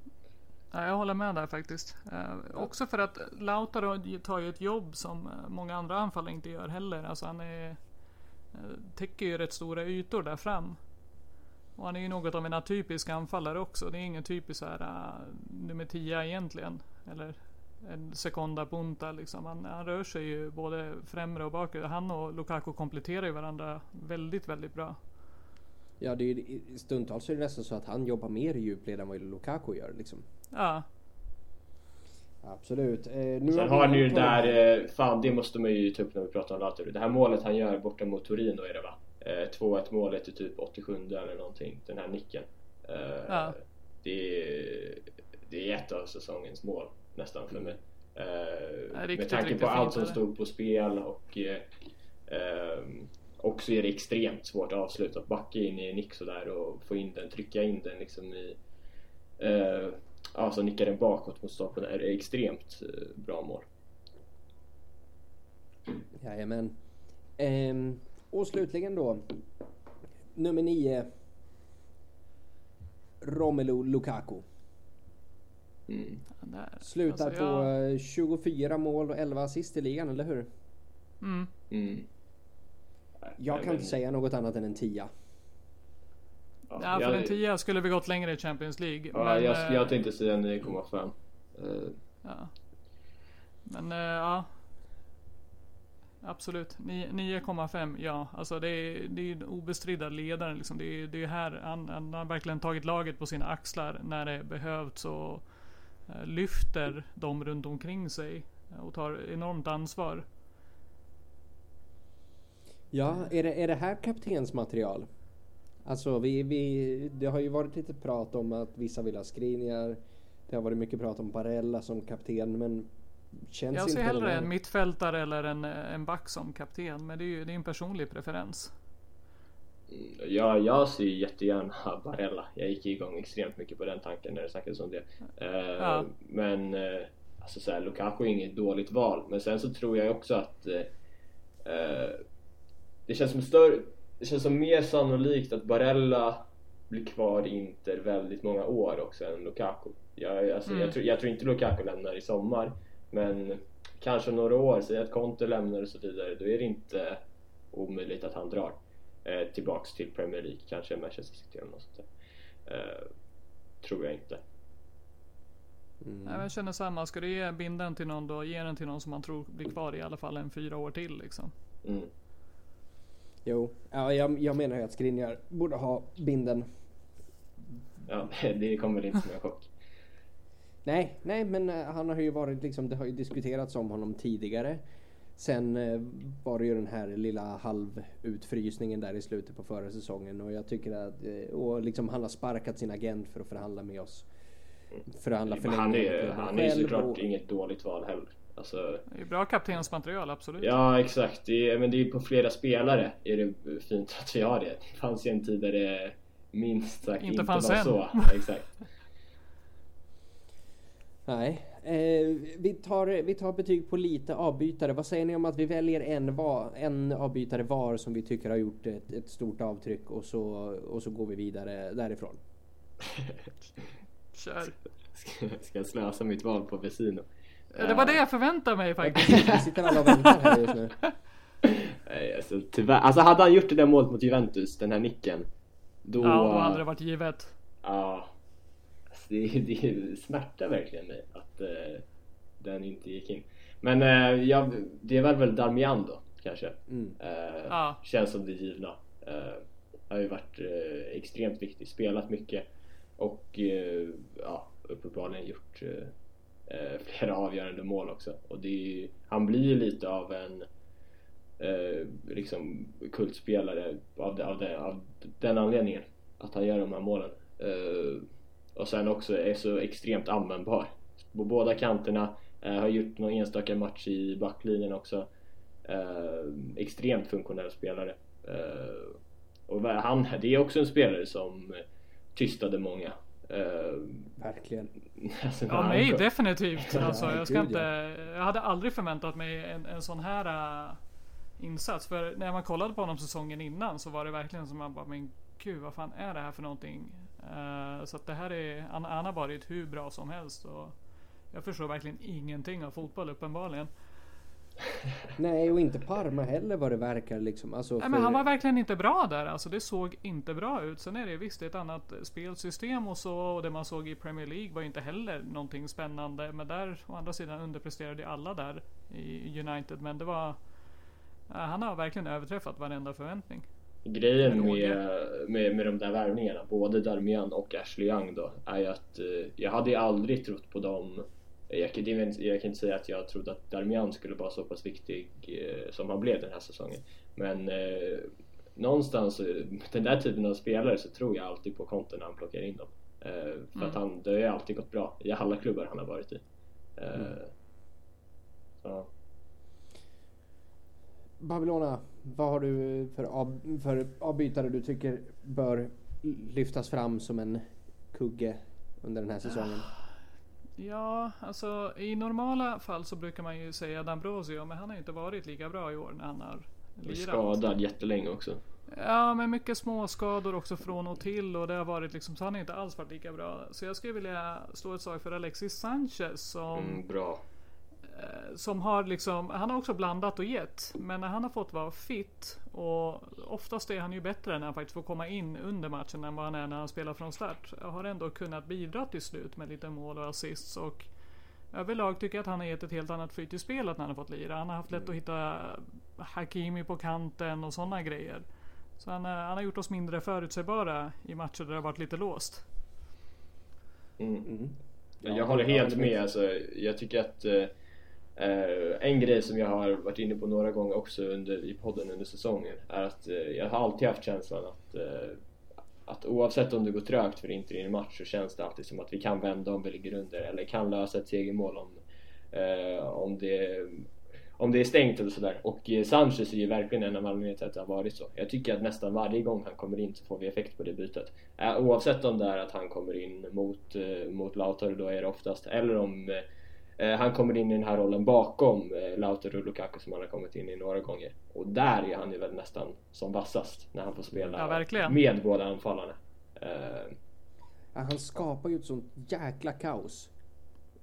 Ja, jag håller med där faktiskt. Eh, också för att Lautaro tar ju ett jobb som eh, många andra anfallare inte gör heller. Alltså han är, eh, täcker ju rätt stora ytor där fram. Och han är ju något av en atypisk anfallare också. Det är ingen typisk så här, uh, nummer 10 egentligen. Eller en seconda punta liksom. Han, han, rör sig ju både främre och bakre. Han och Lukaku kompletterar ju varandra väldigt, väldigt bra. Ja, det är, stundtals är det nästan så att han jobbar mer i djupled än vad Lukaku gör liksom. Ja. Absolut. Eh, nu Sen har ni ju det där, eh, fan det måste man ju ta upp när vi pratar om Lautaro. Det här målet han gör borta mot Torino är det va? Eh, 2-1 målet i typ 87 eller någonting. Den här nicken. Eh, ja. det, är, det är ett av säsongens mål nästan för mig. Eh, riktigt, med tanke på allt som stod på spel och eh, ehm, också är det extremt svårt att avsluta. Att backa in i en nick sådär och få in den, trycka in den liksom i eh, alltså nickar den bakåt mot stolpen är det extremt eh, bra mål. Jajamän. Ehm, och slutligen då. Nummer 9. Romelu Lukaku. Mm. Slutar alltså, på jag... 24 mål och 11 assist i ligan, eller hur? Mm. mm. Jag kan inte säga något annat än en tia. Ja, ja, för jag, en tia skulle vi gått längre i Champions League. Ja, men, jag, jag tänkte säga 9,5. Uh. Ja. Men uh, ja. Absolut. 9,5 ja. Alltså det är, det är obestridda ledaren liksom. Det är, det är här han, han har verkligen tagit laget på sina axlar när det behövts och uh, lyfter dem runt omkring sig och tar enormt ansvar. Ja, är det, är det här kaptensmaterial? Alltså vi, vi, det har ju varit lite prat om att vissa vill ha Skriniar. Det har varit mycket prat om Barella som kapten men känns Jag ser hellre en mittfältare eller en, en back som kapten men det är ju det är en personlig preferens. Ja, jag ser jättegärna Barella. Jag gick igång extremt mycket på den tanken när det snackades om det. Uh, ja. Men uh, alltså så här, Lukaku är inget dåligt val. Men sen så tror jag också att uh, det känns som större det känns som mer sannolikt att Barella blir kvar i Inter väldigt många år också än Lukaku. Jag, alltså, mm. jag, tror, jag tror inte Lukaku lämnar i sommar men kanske några år, säg att Conte lämnar och så vidare, då är det inte omöjligt att han drar eh, tillbaks till Premier League, kanske Manchester City eller något sånt där. Eh, tror jag inte. Mm. Jag känner samma, ska du ge binden till någon då, ge den till någon som man tror blir kvar i alla fall en fyra år till liksom. Mm. Jo, ja, jag, jag menar ju att Skriniar borde ha binden. Ja, det kommer inte som en chock. nej, nej, men eh, han har ju varit liksom, det har ju diskuterats om honom tidigare. Sen eh, var det ju den här lilla halvutfrysningen där i slutet på förra säsongen och jag tycker att eh, och liksom han har sparkat sin agent för att förhandla med oss. Förhandla han förlängning med är, klubben han är själv såklart och- inget dåligt val heller. Alltså, Det är bra kaptensmaterial, absolut. ja exakt, det är, men det är på flera spelare är det fint att vi har det. Det fanns ju en tid där det minst sagt Inte inte, fanns var en. så. Exakt. Nej, eh, vi, tar, vi tar betyg på lite avbytare. Vad säger ni om att vi väljer en, var, en avbytare var som vi tycker har gjort ett, ett stort avtryck och så, och så går vi vidare därifrån. Kör. Ska, ska jag slösa mitt val på Vesino? Ja, Det var det jag förväntade mig faktiskt. Sitter alla och väntar här just nu. Nej, alltså, tyvärr. Alltså hade han gjort det där målet mot Juventus, den här nicken. Då... Ja, då hade det varit givet. Ja. Alltså, det, det smärtar verkligen mig att eh, den inte gick in. Men eh, ja, det är väl väl Darmian då, kanske. Mm. Eh, Ja. Känns som det givna. Har ju varit extremt viktig, spelat mycket och ja, uppenbarligen gjort eh, flera avgörande mål också. Och det är, ju- han blir ju lite av en eh, liksom kultspelare av, det, av, det, av den anledningen. Att han gör de här målen. Eh, och sen också är så extremt användbar. På båda kanterna. Eh, har gjort någon enstaka match i backlinjen också. Eh, extremt funktionell spelare. Eh, och han, det är också en spelare som tystade många. Eh, Verkligen. alltså när Ja, mig kom- definitivt. Alltså, Ja, jag, ska inte, ja. jag hade aldrig förväntat mig en, en sån här uh, insats. För när man kollade på honom säsongen innan så var det verkligen som man bara, men gud vad fan är det här för någonting? Eh, så att det här är, han, han har varit hur bra som helst. Och jag förstår verkligen ingenting av fotboll uppenbarligen. Nej, och inte Parma heller vad det verkar liksom. Alltså, Nej, för- men han var verkligen inte bra där. Alltså det såg inte bra ut. Sen är det visst ett annat spelsystem och så. Och det man såg i Premier League var inte heller någonting spännande. Men där å andra sidan underpresterade alla där i United. Men det var... ja, Han har verkligen överträffat varenda förväntning. Grejen med, med, med de där värvningarna, både Darmian och Ashley Young då, är ju att eh, jag hade ju aldrig trott på dem. Jag, kan- jag kan inte säga att jag trodde att Darmian skulle vara så pass viktig eh, som han blev den här säsongen. Men eh, någonstans, den där typen av spelare så tror jag alltid på Conte när han plockar in dem. Eh, för att han, det har ju alltid gått bra i alla klubbar han har varit i. Eh, så. Babylona, vad har du för, av, för avbytare du tycker bör lyftas fram som en kugge under den här säsongen? Ja, alltså i normala fall så brukar man ju säga D'Ambrosio. Men han har ju inte varit lika bra i år när han har lirat. Skadad jättelänge också. Ja, men mycket småskador också från och till och det har varit liksom, så han har inte alls varit lika bra. Så jag skulle vilja slå ett slag för Alexis Sanchez som, Mm, bra. Eh, som har liksom, han har också blandat och gett. Men när han har fått vara fit och oftast är han ju bättre när han faktiskt får komma in under matchen än vad han är när han spelar från start. Jag har ändå kunnat bidra till slut med lite mål och assists och Överlag tycker jag att han har gett ett helt annat flyt i spelet när han har fått lira. Han har haft lätt att hitta Hakimi på kanten och sådana grejer. Så han, eh, han har gjort oss mindre förutsägbara i matcher där det har varit lite låst. Mm. Mm. Jag håller helt med. Alltså, jag tycker att eh, Eh, en grej som jag har varit inne på några gånger också under, i podden under säsongen är att eh, jag har alltid haft känslan att, eh, att oavsett om det går trögt för Inter i en match så känns det alltid som att vi kan vända om vi ligger under eller kan lösa ett segermål om, eh, om det om det är stängt eller sådär. Och eh, Sanchez är ju verkligen en av anledningarna till att det har varit så. Jag tycker att nästan varje gång han kommer in så får vi effekt på det bytet. Eh, Oavsett om det är att han kommer in mot, eh, mot Lautaro, då är det oftast. Eller om eh, han kommer in i den här rollen bakom eh, Lautaro och Lukaku som han har kommit in i några gånger. Och där är han ju väl nästan som vassast när han får spela Ja, med båda anfallarna. Eh, Ja, han skapar ju ett sånt jäkla kaos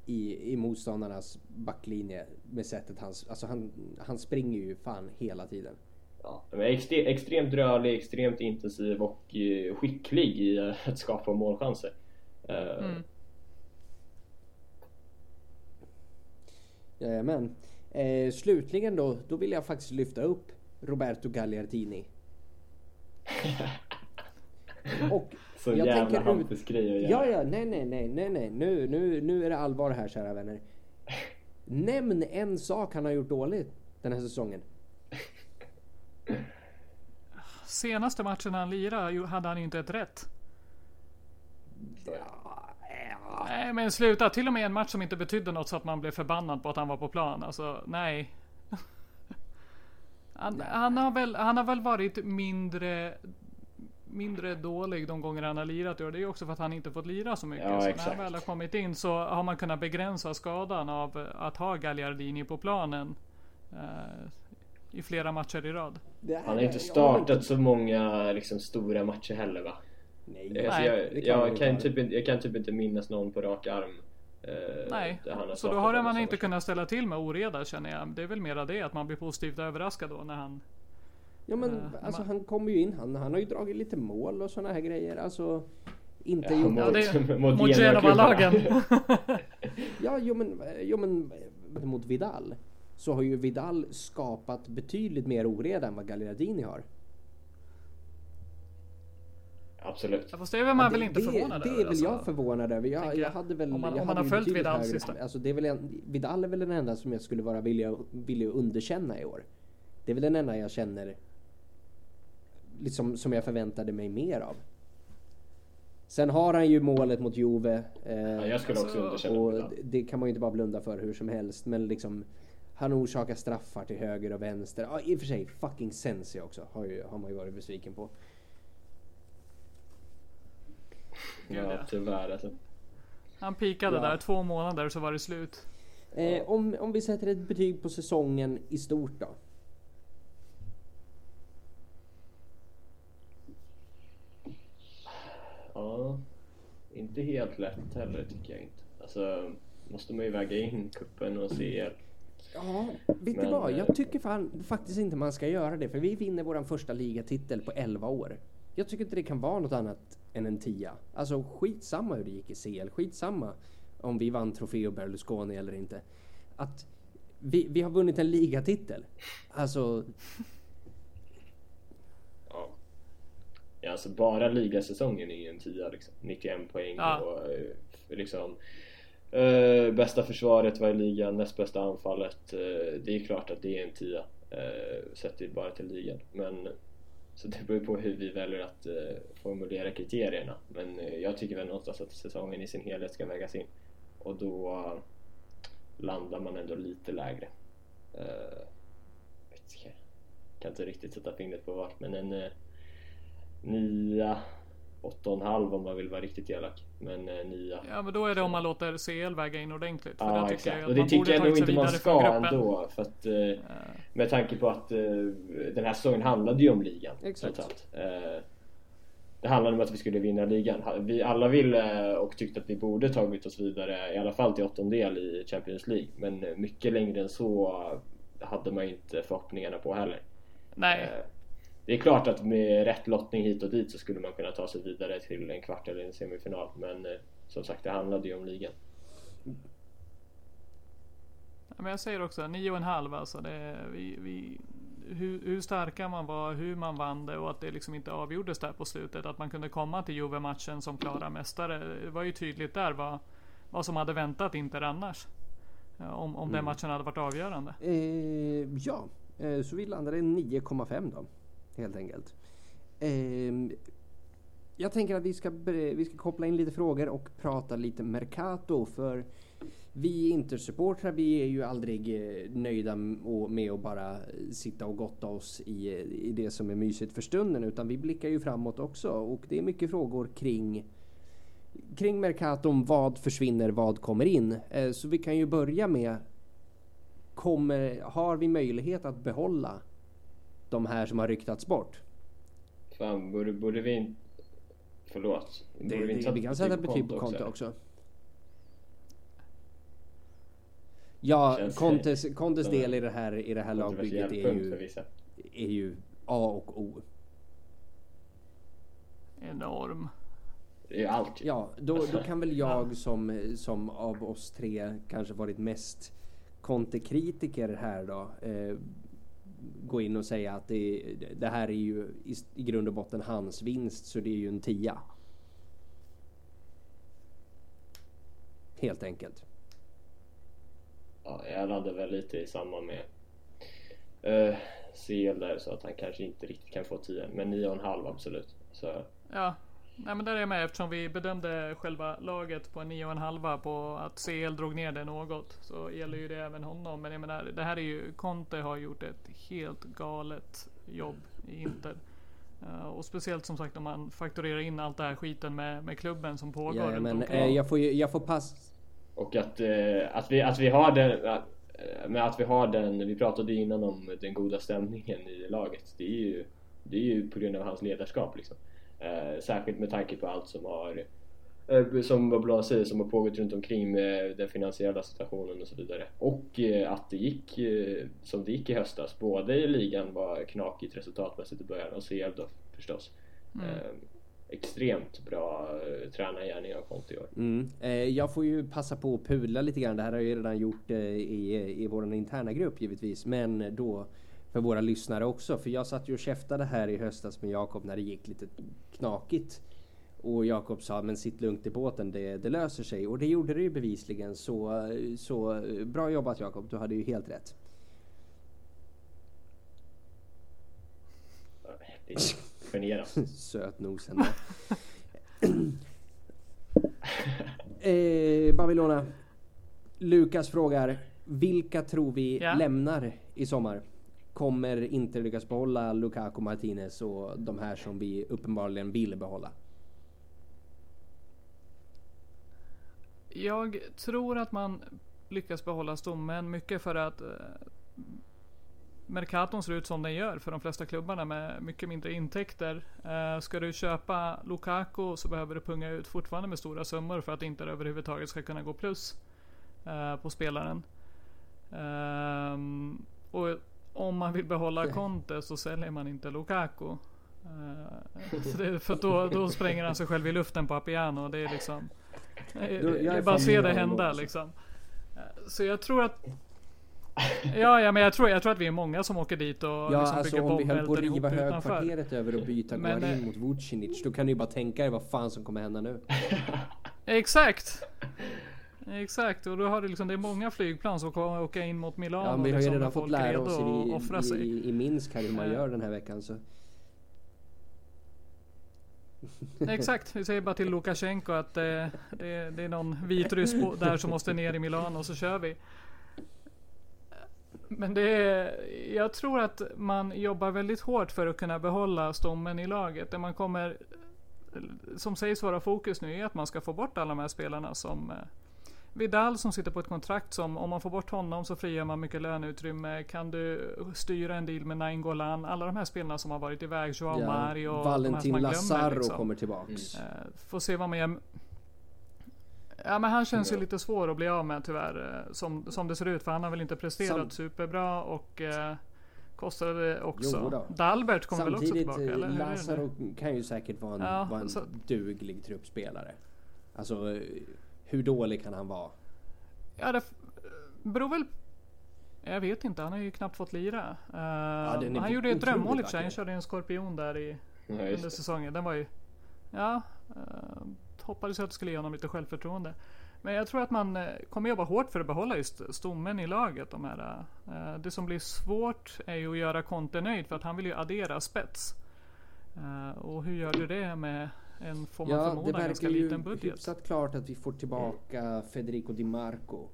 i, i motståndarnas backlinje med sättet han, alltså han, han springer ju fan hela tiden. Ja, men extre- extremt rörlig, extremt intensiv och eh, skicklig i eh, att skapa målchanser. Eh, Mm. Jajamän. Eh, slutligen då, då vill jag faktiskt lyfta upp Roberto Gagliardini. Och Så jag jävla tänker ut- Hampus-grej Ja, ja, nej, nej, nej, nej, nej. Nu, nu, nu är det allvar här kära vänner. Nämn en sak han har gjort dåligt den här säsongen? Senaste matchen han lirade hade han ju inte ett rätt. Nej men sluta, till och med en match som inte betydde något så att man blev förbannad på att han var på plan. Alltså nej. Han, han, har, väl, han har väl varit mindre mindre dålig de gånger han har lirat. Och det är också för att han inte fått lira så mycket. Ja, så exakt. när han väl har kommit in så har man kunnat begränsa skadan av att ha Gagliardini på planen. Eh, I flera matcher i rad. Han har inte startat så många liksom, stora matcher heller va? Nej, Alltså, Nej, jag, man jag, inte kan typ, inte- jag kan typ inte minnas någon på rak arm. eh, Nej, så då har man inte kunnat ställa till med oreda känner jag. Det är väl mera det att man blir positivt överraskad då när han... Ja men Eh, alltså ma- han kommer ju in, han, han har ju dragit lite mål och såna här grejer. Alltså inte Ja, gjort... mot- Ja, det mot mot. Genova-lagen. Ja, jo men, jo men mot Vidal så har ju Vidal skapat betydligt mer oreda än vad Gagliardini har. Absolut. Ja, Fast det är väl man Ja, väl det, inte det, förvånad det är över, väl alltså. jag förvånad över. Jag, jag hade väl... Om man- jag om hade man har följt Vidal sista. Alltså det är väl en, Vidal är väl den enda som jag skulle vara villig, villig att underkänna i år. Det är väl den enda jag känner liksom som jag förväntade mig mer av. Sen har han ju målet mot Juve. Eh, Ja, jag skulle också Alltså, underkänna och Vidal. det- det kan man ju inte bara blunda för hur som helst. Men liksom han orsakar straffar till höger och vänster. Ja, i och för sig fucking Sensi också har, ju, har man ju varit besviken på. Gud, Ja, ja. tyvärr alltså. Han pikade Ja. där två månader så var det slut. Eh, om, om vi sätter ett betyg på säsongen i stort då? Ja, inte helt lätt heller tycker jag inte. Alltså, måste man ju väga in kuppen och CL. Ja, vet du vad? eh, Jag tycker fan, faktiskt inte man ska göra det. För vi vinner vår första ligatitel på 11 år. Jag tycker inte det kan vara något annat än en tia. Alltså skitsamma hur det gick i CL. Skitsamma om vi vann Trofeo Berlusconi eller inte. Att vi, vi har vunnit en ligatitel. Alltså, Ja. ja, alltså bara ligasäsongen är ju en tia liksom. 91 poäng Ja. och eh, liksom eh, bästa försvaret var i ligan, näst bästa anfallet. Eh, det är klart att det är en tia. Eh, sett till bara till ligan. Men så det beror på hur vi väljer att eh, formulera kriterierna. Men eh, jag tycker väl någonstans att säsongen i sin helhet ska vägas in. Och då eh, landar man ändå lite lägre. Eh, kan inte riktigt sätta fingret på vart men en eh, nia, åtta och en halv om man vill vara riktigt elak. Men eh, nia. Ja men då är det om man låter CL väga in ordentligt. För Ja exakt, jag och det man tycker jag nog inte man ska ändå. För att, eh, Eh, med tanke på att eh, den här säsongen handlade ju om ligan. Exakt. Eh, det handlade om att vi skulle vinna ligan. Vi alla ville och tyckte att vi borde tagit oss vidare i alla fall till åttondel i Champions League. Men eh, mycket längre än så hade man inte förhoppningarna på heller. Nej, Eh, Det är klart att med rätt lottning hit och dit så skulle man kunna ta sig vidare till en kvart eller en semifinal. Men eh, som sagt, det handlade ju om ligan. Ja, men jag säger också 9,5 alltså. Det, vi, vi, hur, hur starka man var, hur man vann det och att det liksom inte avgjordes där på slutet. Att man kunde komma till Juve-matchen som klara mästare. Det var ju tydligt där vad, vad som hade väntat Inter annars. Ja, Om, om den matchen hade varit avgörande. Eh, ja, eh, så vi landade 9,5 då. Helt enkelt. Ehm, jag tänker att vi ska, vi ska koppla in lite frågor och prata lite Mercato. För vi Intersupportrar vi är ju aldrig eh, nöjda med att bara sitta och gotta oss i, i det som är mysigt för stunden. Utan vi blickar ju framåt också. Och det är mycket frågor kring kring Mercaton. Vad försvinner? Vad kommer in? Eh, så vi kan ju börja med kommer, har vi möjlighet att behålla de här som har ryktats bort? Fan, borde, borde vi inte... Förlåt. Det, Borde det, inte vi kan sätta betyg på Conte eller? också. Ja, Känns- Contes, Contes del i det här, i det här lagbygget är ju, är ju A och O. Enorm. Det är allt. Ja, då, då kan väl jag som, som av oss tre kanske varit mest Conte-kritiker här då eh, gå in och säga att det, det här är ju i, i grund och botten hans vinst så det är ju en tia. Helt enkelt. Ja, jag landade väl lite i samma med, uh, CL där så att han kanske inte riktigt kan få 10 men 9,5 absolut. Så. Ja, Nej men där är jag med eftersom vi bedömde själva laget på en 9,5 på att CL drog ner det något. Så gäller ju det även honom. Men jag menar det här är ju Conte har gjort ett helt galet jobb i Inter. Uh, och speciellt som sagt om man fakturerar in allt det här skiten med, med klubben som pågår. Ja, men eh, jag får jag får pass. Och att, eh, att, vi, att vi har den eh, med att vi har den, vi pratade innan om den goda stämningen i laget. Det är ju, det är ju på grund av hans ledarskap liksom. Eh, särskilt med tanke på allt som har eh, som vad Blas säger, som har pågått runt omkring med den finansiella situationen och så vidare. Och eh, att det gick eh, som det gick i höstas. Både i ligan var knakigt resultatmässigt i början och CL då förstås. Mm. Extremt bra tränargärning av Conte i år. Mm. Jag får ju passa på att pula lite grann. Det här har jag ju redan gjort i, i vår interna grupp givetvis. Men då för våra lyssnare också. För jag satt ju och käftade här i höstas med Jakob när det gick lite knakigt. Och Jakob sa men sitt lugnt i båten, det, det löser sig. Och det gjorde det ju bevisligen. Så, så bra jobbat Jakob, du hade ju helt rätt. Det är generande. Sötnosen. eh, Babylona. Lukas frågar. Vilka tror vi ja. lämnar i sommar? Kommer inte lyckas behålla Lukaku Martinez och de här som vi uppenbarligen vill behålla? Jag tror att man lyckas behålla stommen mycket för att eh, Mercaton ser ut som den gör för de flesta klubbarna med mycket mindre intäkter. Eh, ska du köpa Lukaku så behöver du punga ut fortfarande med stora summor för att inte överhuvudtaget ska kunna gå plus eh, på spelaren. Eh, och om man vill behålla Conte så säljer man inte Lukaku. Det, för då, då spränger han sig själv i luften på Appiano. Det är liksom... Är bara se det hända liksom. Uh, så jag tror att... Ja, ja men jag tror, jag tror att vi är många som åker dit och ja, liksom alltså, bygger om vi höll på att riva högkvarteret över och byta men, Guarin eh, mot Vucinic. Då kan du ju bara tänka dig vad fan som kommer hända nu. Exakt. Exakt, och då har du liksom, det är många flygplan som kommer åka in mot Milano. Ja, vi har ju liksom, redan fått lära oss i, i, i Minsk här hur man gör den här veckan. Så. Exakt, vi säger bara till Lukasjenko att det, det, det är någon vitryss där som måste ner i Milano och så kör vi. Men det är, jag tror att man jobbar väldigt hårt för att kunna behålla stommen i laget. Det man kommer, som sägs vara fokus nu är att man ska få bort alla de här spelarna som Vidal som sitter på ett kontrakt som om man får bort honom så frigör man mycket löneutrymme. Kan du styra en deal med Nainggolan? Alla de här spelarna som har varit iväg. Joao ja, Mario. Valentin Lazaro liksom. kommer tillbaks. Mm. Uh, får se vad man gör. Ja men han känns ju lite svår att bli av med tyvärr. Eh, som, som det ser ut. För han har väl inte presterat Sam superbra och uh, kostade det också. Dalbert kommer väl också tillbaka? Eller? Lazaro kan ju säkert vara en, ja, vara en så... duglig truppspelare. Alltså hur dålig kan han vara? Ja, det beror väl... Jag vet inte, han har ju knappt fått lira. Uh, ja, han gjorde ett drömmål i och för sig. Han körde en skorpion där i ja, under säsongen. Den var ju... Ja, uh, hoppades att det skulle ge honom lite självförtroende. Men jag tror att man uh, kommer jobba hårt för att behålla just stommen i laget. De här, det som blir svårt är ju att göra Conte nöjd för att han vill ju addera spets. och hur gör du det med en, får man ja, förmoda, ganska liten budget. Det verkar ju hyfsat klart att vi får tillbaka mm. Federico Di Marco.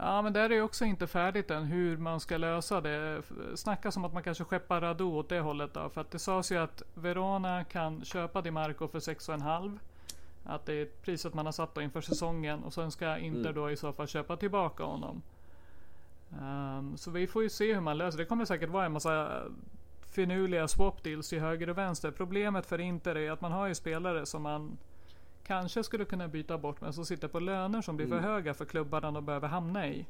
Ja men där är ju också inte färdigt än hur man ska lösa det. Snackas om att man kanske skeppar Radu åt det hållet då. För att det sades ju att Verona kan köpa Di Marco för 6,5. Att det är priset man har satt då inför säsongen. Och sen ska Inter mm. då i så fall köpa tillbaka honom. Um, så vi får ju se hur man löser det. Det kommer säkert vara en massa finurliga swap deals till höger och vänster. Problemet för Inter är att man har ju spelare som man kanske skulle kunna byta bort men som sitter på löner som blir mm. för höga för klubbarna de behöver hamna i.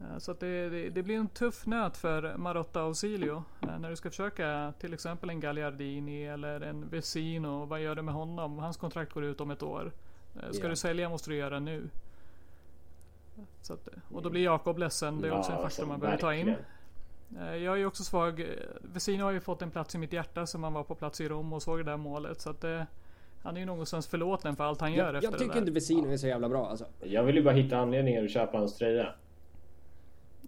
Eh, så att det, det, det, blir en tuff nöt för Marotta och Silio. Eh, när du ska försöka till exempel en Gagliardini eller en Vesino. Vad gör du med honom? Hans kontrakt går ut om ett år. Eh, ska yeah. du sälja måste du göra nu. Att, och då blir Jakob ledsen. Det är också en faktor man behöver ta in. Eh, jag är ju också svag. Vesino har ju fått en plats i mitt hjärta som han var på plats i Rom och såg det där målet. Så att det, eh, han är ju någonstans förlåten för allt han gör jag, efter Jag tycker det inte Vesino är så jävla bra alltså. Jag vill ju bara hitta anledningar att köpa hans tröja.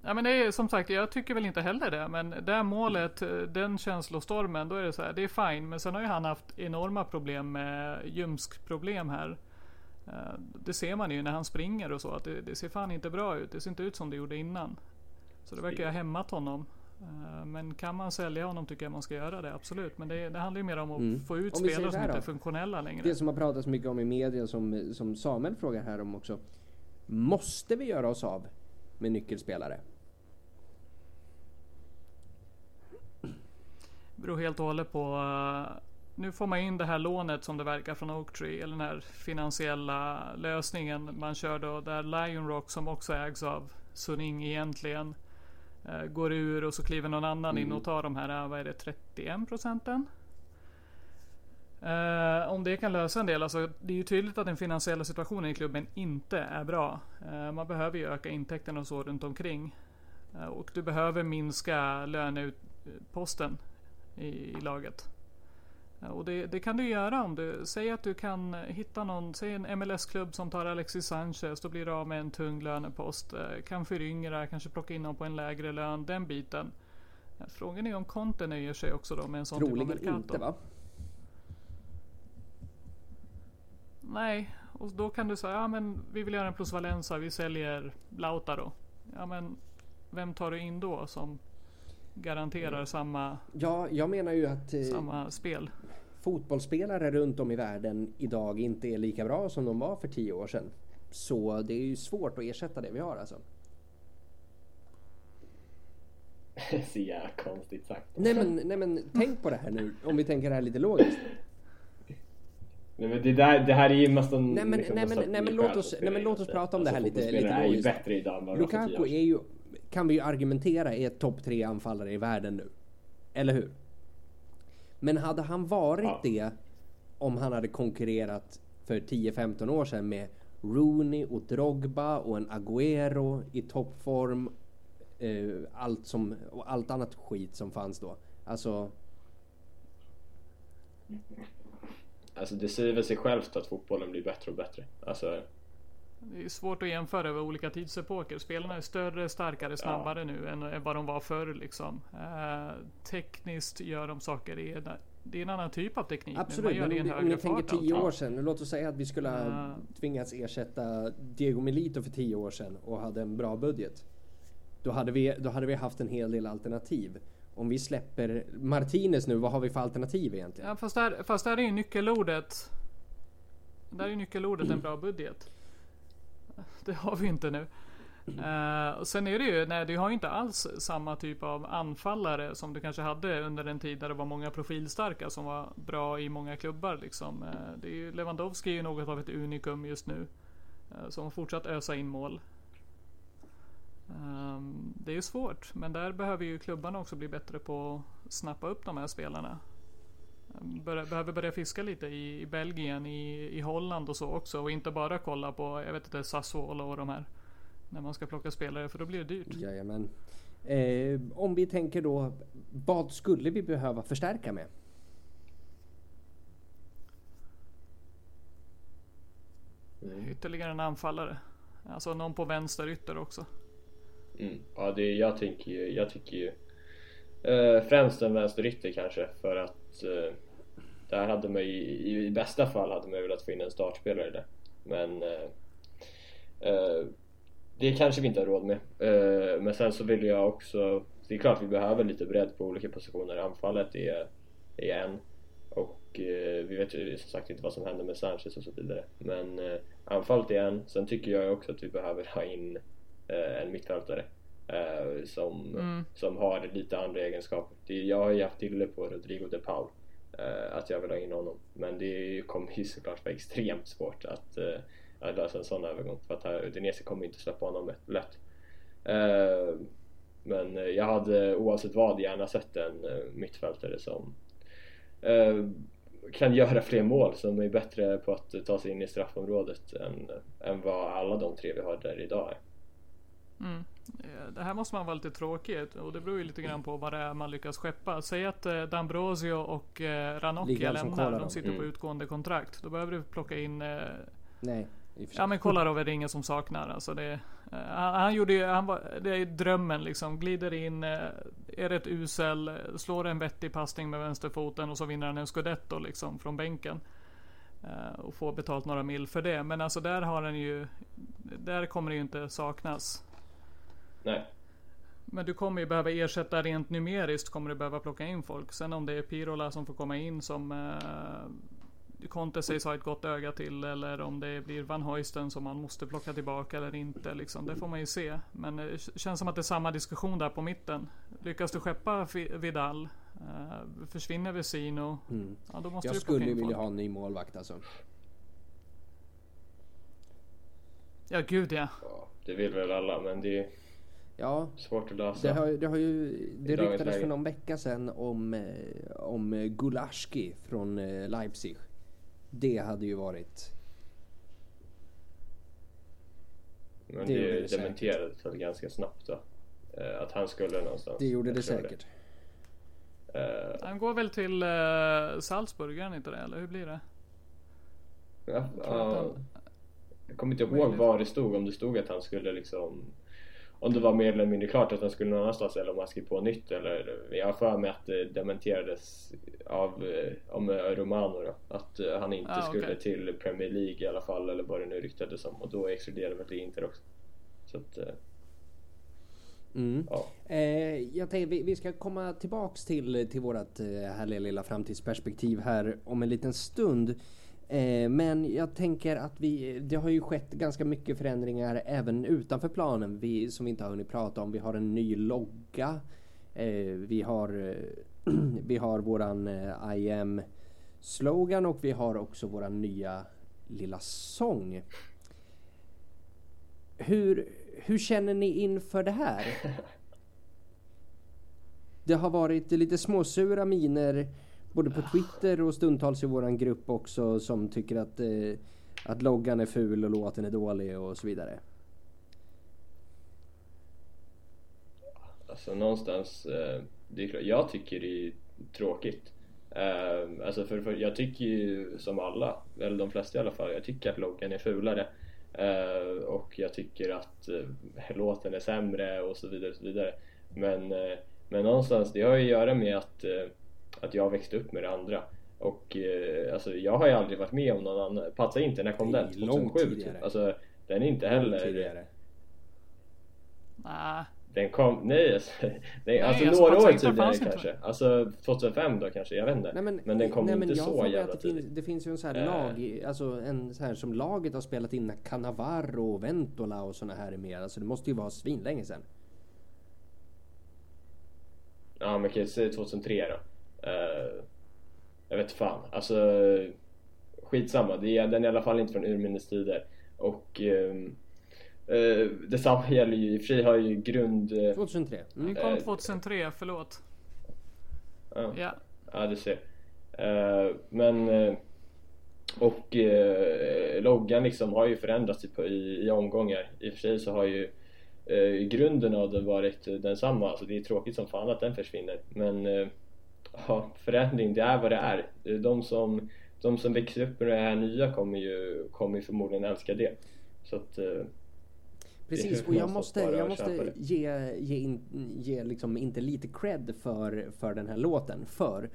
Ja men det är som sagt, jag tycker väl inte heller det. Men det målet, den känslostormen, då är det så här, det är fine. Men sen har ju han haft enorma problem med ljumskproblem här. Eh, det ser man ju när han springer och så, att det, det, ser fan inte bra ut. Det ser inte ut som det gjorde innan. Så det verkar ju ha hämmat honom. Eh, men kan man sälja honom tycker jag man ska göra det, absolut. Men det, det handlar ju mer om att mm. få ut spelare som inte är funktionella längre. Det som har pratats mycket om i media, som, som Samuel frågar här om också. Måste vi göra oss av med nyckelspelare? Det beror helt och hållet på uh, nu får man in det här lånet som det verkar från Oaktree, eller den här finansiella lösningen man kör då, där Lion Rock som också ägs av Suning egentligen eh, går ur och så kliver någon annan mm. in och tar de här, vad är det, 31 procenten? Eh, om det kan lösa en del, alltså det är ju tydligt att den finansiella situationen i klubben inte är bra. Eh, man behöver ju öka intäkterna och så runt omkring. Eh, och du behöver minska löneposten i, i laget. Och det, det, kan du göra om du säger att du kan hitta någon, säg en MLS-klubb som tar Alexis Sanchez, då blir du av med en tung lönepost. Eh, kan föryngra, kanske plocka in någon på en lägre lön, den biten. Eh, frågan är om Conte nöjer sig också då med en sån Troligen typ av Mercato. inte va? Nej, och då kan du säga, ja men vi vill göra en plus Valenza, vi säljer Lautaro. Ja men vem tar du in då som garanterar mm. samma, ja, jag menar ju att, eh, samma spel? Fotbollsspelare runt om i världen idag inte är lika bra som de var för tio år sedan. Så det är ju svårt att ersätta det vi har alltså. Så jävla konstigt sagt. Nej men, nej men tänk på det här nu, om vi tänker det här lite logiskt. Nej men det, där, det här är ju mest Nej men, liksom nej, men, nej, men låt oss, nej, men låt oss prata om alltså, det här lite, lite logiskt. är ju bättre idag än Lukaku är ju, kan vi ju argumentera, är topp tre anfallare i världen nu. Eller hur? Men hade han varit ja. det om han hade konkurrerat för 10-15 år sedan med Rooney och Drogba och en Agüero i toppform. Eh, allt, som, och allt annat skit som fanns då. Alltså... Alltså det säger väl sig självt att fotbollen blir bättre och bättre. Alltså... Det är svårt att jämföra över olika tidsepoker. Spelarna är större, starkare, snabbare ja. nu än vad de var förr. Liksom. Eh, tekniskt gör de saker i det är en annan typ av teknik. Absolut, men om, om ni tänker tio år sedan. Låt oss säga att vi skulle ha uh, tvingats ersätta Diego Milito för tio år sedan och hade en bra budget. Då hade vi, då hade vi haft en hel del alternativ. Om vi släpper Martinez nu, vad har vi för alternativ egentligen? Ja, fast, där, fast där är ju nyckelordet. Där är nyckelordet en bra budget. Det har vi inte nu. Uh, sen är det ju, nej du har ju inte alls samma typ av anfallare som du kanske hade under en tid där det var många profilstarka som var bra i många klubbar liksom. Uh, det är ju, Lewandowski är ju något av ett unikum just nu. Uh, som fortsatt ösa in mål. Um, det är ju svårt, men där behöver ju klubbarna också bli bättre på att snappa upp de här spelarna. Um, behöver börja fiska lite i, i Belgien, i, i Holland och så också och inte bara kolla på, jag vet inte, Sassuolo och de här när man ska plocka spelare för då blir det dyrt. Jajamän. Eh, om vi tänker då, vad skulle vi behöva förstärka med? Mm. Ytterligare en anfallare. Alltså någon på vänster ytter också. Mm. Ja, det, jag, tänker ju, jag tycker ju eh, främst en vänsterytter kanske för att eh, där hade man ju, i, i bästa fall hade man velat få in en startspelare där. Men eh, eh det kanske vi inte har råd med. Eh, men sen så vill jag också... Det är klart vi behöver lite bredd på olika positioner. Anfallet är, är en. Och eh, vi vet ju som sagt inte vad som händer med Sanchez och så vidare. Men eh, anfallet är en. Sen tycker jag också att vi behöver ha in en mittfältare. som, mm. som har lite andra egenskaper. jag har ju haft dille på Rodrigo de Paul. Eh, att jag vill ha in honom. Men det kommer ju såklart vara extremt svårt att eh, att lösa en sån övergång för att Udinese kommer inte släppa honom lätt. Eh, men jag hade oavsett vad gärna sett en eh, mittfältare som eh, kan göra fler mål, som är bättre på att ta sig in i straffområdet än, än vad alla de tre vi har där idag är. Mm. Det här måste man vara lite tråkigt och det beror ju lite grann på vad det är man lyckas skeppa. Säg att D'Ambrosio och Ranocchia lämnar, de sitter på mm. utgående kontrakt. Då behöver du plocka in Nej. Ja men Kolarov är det ingen som saknar. Alltså det, eh, han, han gjorde ju, han var, det är drömmen liksom. Glider in, eh, är rätt usel, slår en vettig passning med vänsterfoten och så vinner han en scudetto liksom från bänken. Eh, och får betalt några mil för det. Men alltså där har han ju, där kommer det ju inte saknas. Nej. Men du kommer ju behöva ersätta rent numeriskt kommer du behöva plocka in folk. Sen om det är Pirola som får komma in som eh, Conte sägs ha ett gott öga till eller om det blir Van Hoisten som man måste plocka tillbaka eller inte. Liksom. Det får man ju se. Men det känns som att det är samma diskussion där på mitten. Lyckas du skeppa Vidal? Eh, försvinner Vesino? Mm. Ja, då måste Jag du skulle plocka in vilja folk. ha en ny målvakt alltså. Ja, gud ja. Ja, det vill väl alla men det är Ja, svårt att lösa. det har, det har ju... Det ryktades för läge. någon vecka sedan om, eh, om eh, Gulaschki från eh, Leipzig. Det hade ju varit... Men det det, det dementerades väl ganska snabbt då. Att han skulle någonstans. Det gjorde Jag det säkert. Eh, Han går väl till Salzburg, gör inte det? Eller hur blir det? ja, tror att ja, han- jag kommer inte ihåg var det stod, om det stod att han skulle liksom om det var mer eller mindre klart att han skulle någon annanstans eller om han skrev på nytt eller jag har för mig att det dementerades av eh, om eh, Romano då, att eh, han inte Ah, skulle till Premier League i alla fall eller vad det nu ryktades om och då exkluderade väl det Inter också. Så att, Mm. ja. Eh, jag tänkte vi, vi ska komma tillbaks till, till vårat eh, härliga lilla framtidsperspektiv här om en liten stund. Eh, men jag tänker att vi, det har ju skett ganska mycket förändringar även utanför planen vi, som vi inte har hunnit prata om. Vi har en ny logga. Eh, vi har, vi har våran eh, I am slogan och vi har också våran nya lilla sång. Hur, hur känner ni inför det här? Det har varit lite småsura miner både på Twitter och stundtals i våran grupp också som tycker att, eh, att loggan är ful och låten är dålig och så vidare. Alltså någonstans, eh, det är klart, jag tycker det är tråkigt. Eh, alltså för, för jag tycker ju som alla, eller de flesta i alla fall, jag tycker att loggan är fulare. Eh, och jag tycker att eh, låten är sämre och så vidare och så vidare. Men, eh, men någonstans, det har ju att göra med att, eh, att jag växte upp med det andra. Och eh, alltså jag har ju aldrig varit med om någon annan, Patsa inte, när kom Nej, den? långt 2007 tidigare. typ. Alltså den är inte heller... Tidigare. Nej. Den kom, nej, alltså, nej, alltså alltså, några år tidigare fanns inte. kanske. Alltså 2005 då kanske, jag vet inte. Nej, men, men den kom nej, men inte jag så jävla att det, finns, det finns ju en sån här Eh. lag, alltså en så här som laget har spelat in när Cannavaro och Ventola och såna här är med. Alltså det måste ju vara svinlänge sedan. Ja men kan säga 2003 då. Eh, jag vet fan, alltså skitsamma. Det är, den är i alla fall inte från urminnes tider. Och ehm, eh, detsamma gäller ju, i och för sig har ju grund... eh, 2003. Mm. Den kom Eh, 2003, förlåt. ja. Ja. Ja, du ser. Eh, men... eh, och eh, loggan liksom har ju förändrats i, i, i omgångar. I och för sig så har ju eh, grunden av den varit eh, densamma. Alltså det är tråkigt som fan att den försvinner. Men eh, ja, förändring, det är vad det är. De som, de som växer upp med det här nya kommer ju, kommer ju förmodligen älska det. Så att... Eh, Precis, och jag måste, jag måste ge, ge, in, ge liksom inte lite cred för, för den här låten. För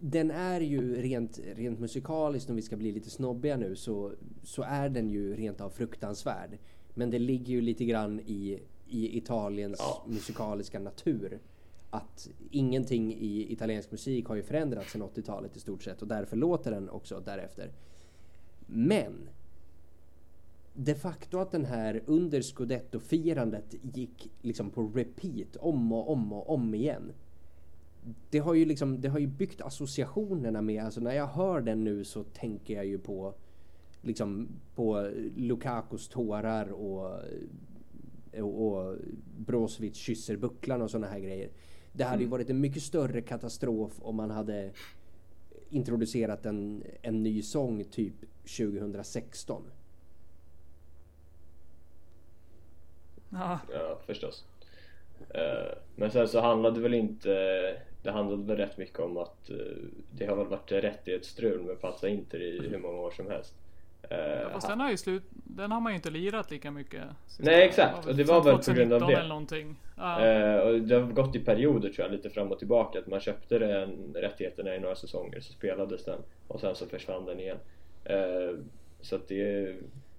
den är ju rent, rent musikaliskt, om vi ska bli lite snobbiga nu, så, så är den ju rent av fruktansvärd. Men det ligger ju lite grann i, i Italiens Ja. musikaliska natur. Att ingenting i italiensk musik har ju förändrats sedan 80-talet i stort sett och därför låter den också därefter. Men de facto att den här under scudetto-firandet gick liksom på repeat om och om och om igen. Det har ju liksom, det har ju byggt associationerna med, alltså när jag hör den nu så tänker jag ju på liksom på Lukakos tårar och, och, och Brozovic kysser bucklan och sådana här grejer. Det hade ju varit en mycket större katastrof om man hade introducerat en, en ny sång typ 2016. Ja, Ja, förstås. Eh, Men sen så handlade väl inte, det handlade väl rätt mycket om att eh, det har väl varit rättighetsstrul med Pazza Inter i hur många år som helst. Ja, fast den har, ju slut, den har man ju inte lirat lika mycket. Nej exakt, och det var väl på grund av det. Eller någonting. Ja. Eh, och det har gått i perioder tror jag, lite fram och tillbaka. Att man köpte den rättigheterna i några säsonger, så spelades den och sen så försvann den igen. Eh, så att det...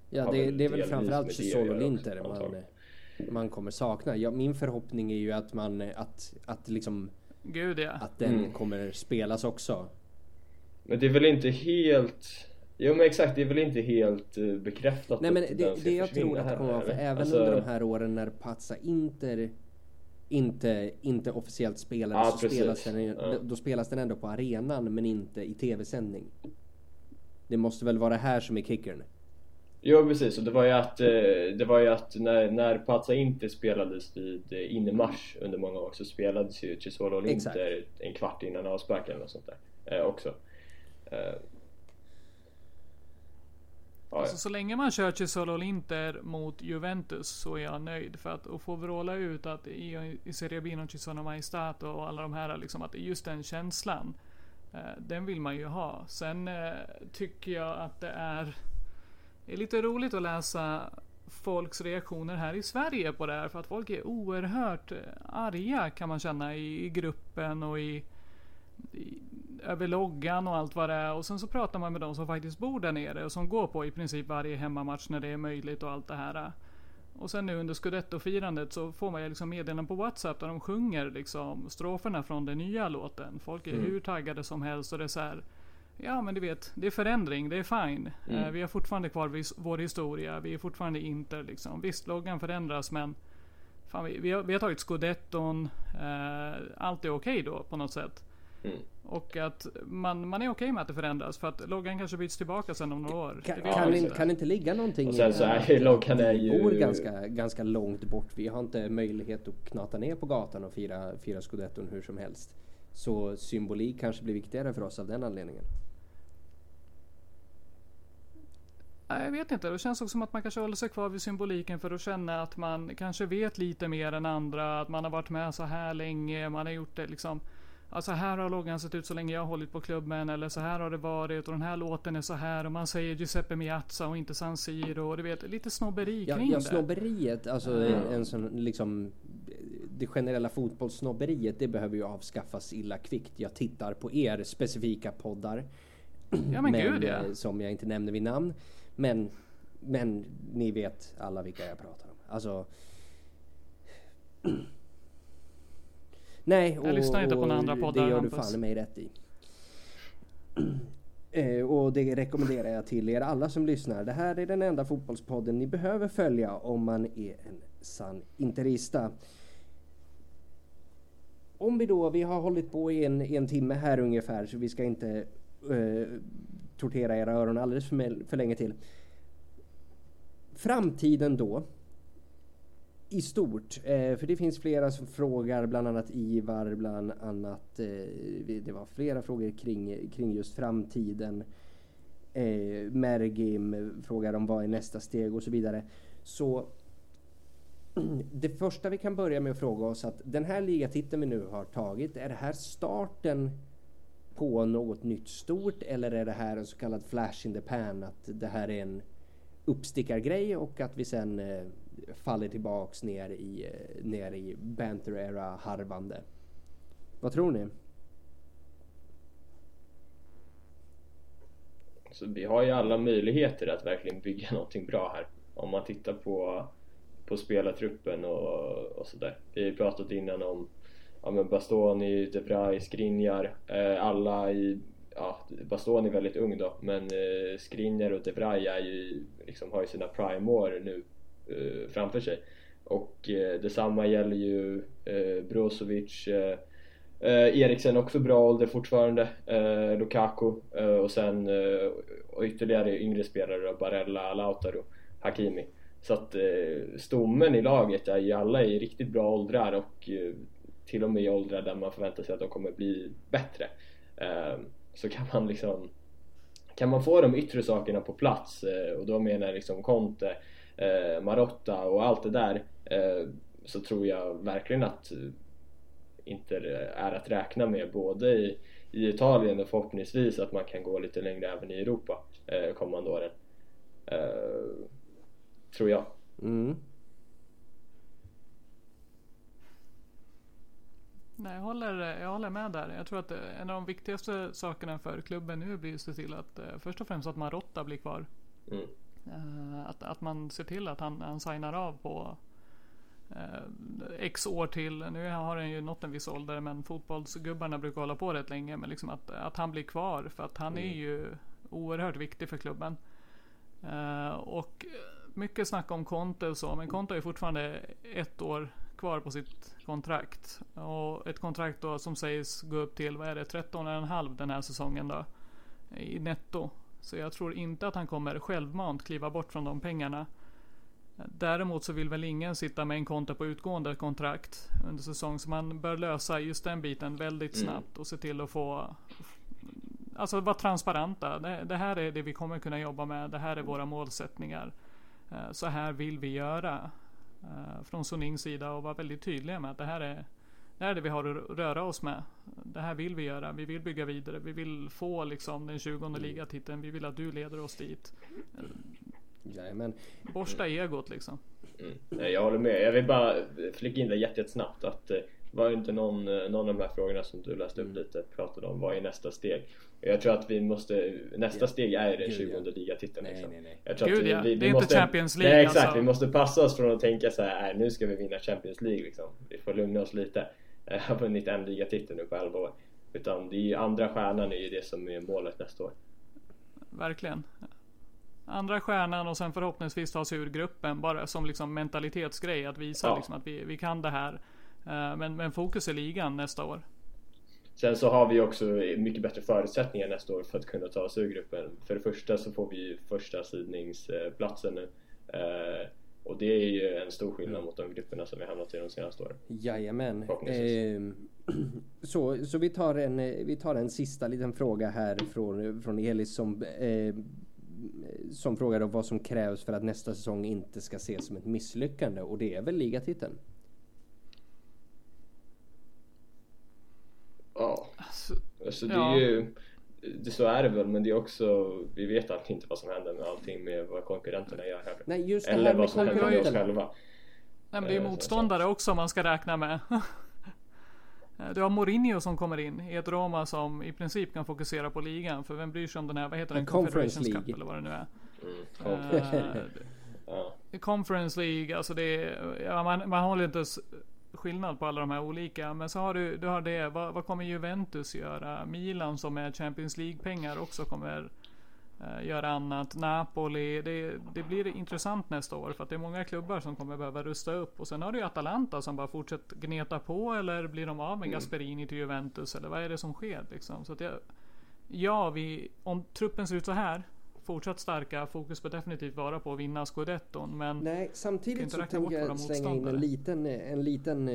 Ja, det, det är väl framförallt Chisolo Linter man, man kommer sakna. Ja, min förhoppning är ju att man, att, att liksom... Gud ja. Att den mm. kommer spelas också. Men det är väl inte helt... Jo men exakt, det är väl inte helt uh, bekräftat Nej men det, det jag tror att det kommer vara, för även alltså... under de här åren när Pazza Inter inte, inte officiellt spelade ja, så spelas den, ja. då spelas den ändå på arenan men inte i tv-sändning. Det måste väl vara här som är kickern? Jo precis, och det var ju att, eh, det var ju att när, när Pazza Inter spelades vid eh, inmarsch under många år så spelades ju Chisolo och Inter en kvart innan avspark eller något sånt där eh, också. Eh, Alltså, så länge man kör Chisolo Inter mot Juventus så är jag nöjd. För att, att få vråla ut att i, i Serie B Chisolo Maestat och alla de här liksom att just den känslan. Eh, den vill man ju ha. Sen eh, tycker jag att det är, är lite roligt att läsa folks reaktioner här i Sverige på det här. För att folk är oerhört arga kan man känna i, i gruppen och i, i över loggan och allt vad det är. Och sen så pratar man med de som faktiskt bor där nere och som går på i princip varje hemmamatch när det är möjligt och allt det här. Och sen nu under scudetto-firandet så får man ju liksom meddelanden på WhatsApp där de sjunger liksom stroferna från den nya låten. Folk är mm. hur taggade som helst och det är så här, Ja men du vet, det är förändring, det är fine. Mm. Uh, vi har fortfarande kvar vår historia, vi är fortfarande inte liksom. Visst, loggan förändras men fan, vi, vi, har, vi har tagit scudetton, uh, allt är okej okay då på något sätt. Mm. Och att man, man är okej okay med att det förändras för att loggan kanske byts tillbaka sen om några år. Kan, det kan, inte, kan inte ligga någonting och sen så är loggan är ju... Bor ganska, ganska långt bort. Vi har inte möjlighet att knata ner på gatan och fira, fira scudetton hur som helst. Så symbolik kanske blir viktigare för oss av den anledningen. Jag vet inte, det känns också som att man kanske håller sig kvar vid symboliken för att känna att man kanske vet lite mer än andra. Att man har varit med så här länge, man har gjort det liksom Alltså här har loggan sett ut så länge jag har hållit på klubben eller så här har det varit och den här låten är så här och man säger Giuseppe Miazza och inte San Siro och du vet lite snobberi ja, kring ja, det. snobberiet, alltså mm. en sån liksom det generella fotbollssnobberiet det behöver ju avskaffas illa kvickt. Jag tittar på er specifika poddar. Ja men, men gud ja. Eh, som jag inte nämner vid namn. Men, men ni vet alla vilka jag pratar om. Alltså Nej, och, jag lyssnar inte på några andra poddar. Det gör du fan mig rätt i. Eh, och det rekommenderar jag till er alla som lyssnar. Det här är den enda fotbollspodden ni behöver följa om man är en sann interista. Om vi då, vi har hållit på i en, en timme här ungefär så vi ska inte eh, tortera era öron alldeles för, för länge till. Framtiden då i stort. Eh, för det finns flera som frågar, bland annat Ivar, bland annat eh, det var flera frågor kring, kring just framtiden. Eh, Mergim frågar om vad är nästa steg och så vidare. Så det första vi kan börja med att fråga oss att den här ligatiteln vi nu har tagit, är det här starten på något nytt stort eller är det här en så kallad flash in the pan? Att det här är en uppstickargrej och att vi sen eh, faller tillbaks ner i, ner i Banter-era harvande. Vad tror ni? Så vi har ju alla möjligheter att verkligen bygga någonting bra här. Om man tittar på, på spelartruppen och, och sådär. Vi har ju pratat innan om ja, men Bastoni, De Vrij, Skriniar. Eh, alla i... Ja, Bastoni är väldigt ung då, men eh, Skriniar och De Vrij är ju, liksom, har ju sina prime-år nu Eh, framför sig. Och eh, detsamma gäller ju eh, Brozovic, eh, eh, Eriksen också bra ålder fortfarande, eh, Lukaku eh, och sen eh, och ytterligare yngre spelare då, Barella, Lautaro, Hakimi. Så att eh, stommen i laget är ju alla i riktigt bra åldrar och eh, till och med i åldrar där man förväntar sig att de kommer bli bättre. Så kan man liksom kan man få de yttre sakerna på plats och då menar jag liksom Conte, eh, Marotta och allt det där eh, så tror jag verkligen att Inter är att räkna med både i, i Italien och förhoppningsvis att man kan gå lite längre även i Europa eh, kommande åren. Eh, tror jag. Mm. Nej, jag håller, jag håller med där. Jag tror att en av de viktigaste sakerna för klubben nu blir att se till att eh, först och främst att Marotta blir kvar. Mm. Eh, att, att man ser till att han, han signar av på eh, X år till. Nu har han ju nått en viss ålder men fotbollsgubbarna brukar hålla på rätt länge. Men liksom att, att han blir kvar för att han är ju oerhört viktig för klubben. Eh, och mycket snack om Conte och så men Conte har ju fortfarande ett år kvar på sitt kontrakt. Och ett kontrakt då som sägs gå upp till, vad är det, 13,5 den här säsongen då. I netto. Så jag tror inte att han kommer självmant kliva bort från de pengarna. Däremot så vill väl ingen sitta med en konto på utgående kontrakt under säsong. Så man bör lösa just den biten väldigt Mm. snabbt och se till att få Alltså vara transparenta. Det, det här är det vi kommer kunna jobba med. Det här är våra målsättningar. Eh, Så här vill vi göra. eh, Från Sonings sida och vara väldigt tydliga med att det här är det här är det vi har att röra oss med. Det här vill vi göra. Vi vill bygga vidare. Vi vill få liksom den 20 ligatiteln. Vi vill att du leder oss dit. Jajamän. Borsta egot liksom. Mm. Nej, Jag håller med. Jag vill bara flika in det jätte- jättesnabbt att eh, var ju inte någon, eh, någon av de här frågorna som du läste upp lite pratade om vad är nästa steg? Jag tror att vi måste, nästa Ja. steg är den Gud, 20 ja. ligatiteln Nej, liksom. nej, nej. Tror Gud, att vi, ja. vi, Det är inte måste, Champions League, Nej exakt, alltså. vi måste passa oss från att tänka så här, "Äh, nu ska vi vinna Champions League liksom. Vi får lugna oss lite. Har vunnit en ligatitel nu på 11 år. Utan det är ju andra stjärnan är ju det som är målet nästa år. Verkligen. Andra stjärnan och sen förhoppningsvis ta sig ur gruppen bara som liksom mentalitetsgrej. Att visa Ja. liksom att vi, vi kan det här. Eh, Men, men fokus är ligan nästa år. Sen så har vi också mycket bättre förutsättningar nästa år för att kunna ta oss ur gruppen. För det första så får vi ju första sidningsplatsen nu. Eh, och det är ju en stor skillnad mot de grupperna som vi hamnat i de senaste åren. Jajamän. Ehm, så så vi, tar en, eh, vi tar en sista liten fråga här från, från Elis som, eh, som frågar då vad som krävs för att nästa säsong inte ska ses som ett misslyckande och det är väl ligatiteln? Ja, Så, alltså det Ja. är ju... Det, så är det väl, men det är också... Vi vet alltid inte vad som händer med allting med vad konkurrenterna gör heller. Nej just det Eller här vad som händer med oss själva. nej, men det är Eh, så- motståndare också man ska räkna med. Eh, Du har Mourinho som kommer in i ett Roma som i princip kan fokusera på ligan. För vem bryr sig om den här, vad heter den? Conference League. Eller vad det nu är. Mm. Eh. Conference League, alltså det är, ja, man, man håller inte skillnad på alla de här olika. Men så har du, du har det, vad, vad kommer Juventus göra? Milan som är Champions League-pengar också kommer eh, göra annat. Napoli, det, det blir intressant nästa år för att det är många klubbar som kommer behöva rusta upp. Och sen har du ju Atalanta som bara fortsätter gneta på eller blir de av med Gasperini till Juventus eller vad är det som sker liksom? Så att jag, ja, vi, om truppen ser ut så här fortsatt starka. Fokus bör definitivt vara på att vinna scudetton. Men Nej, samtidigt inte så tänker jag slänga in en liten, en liten,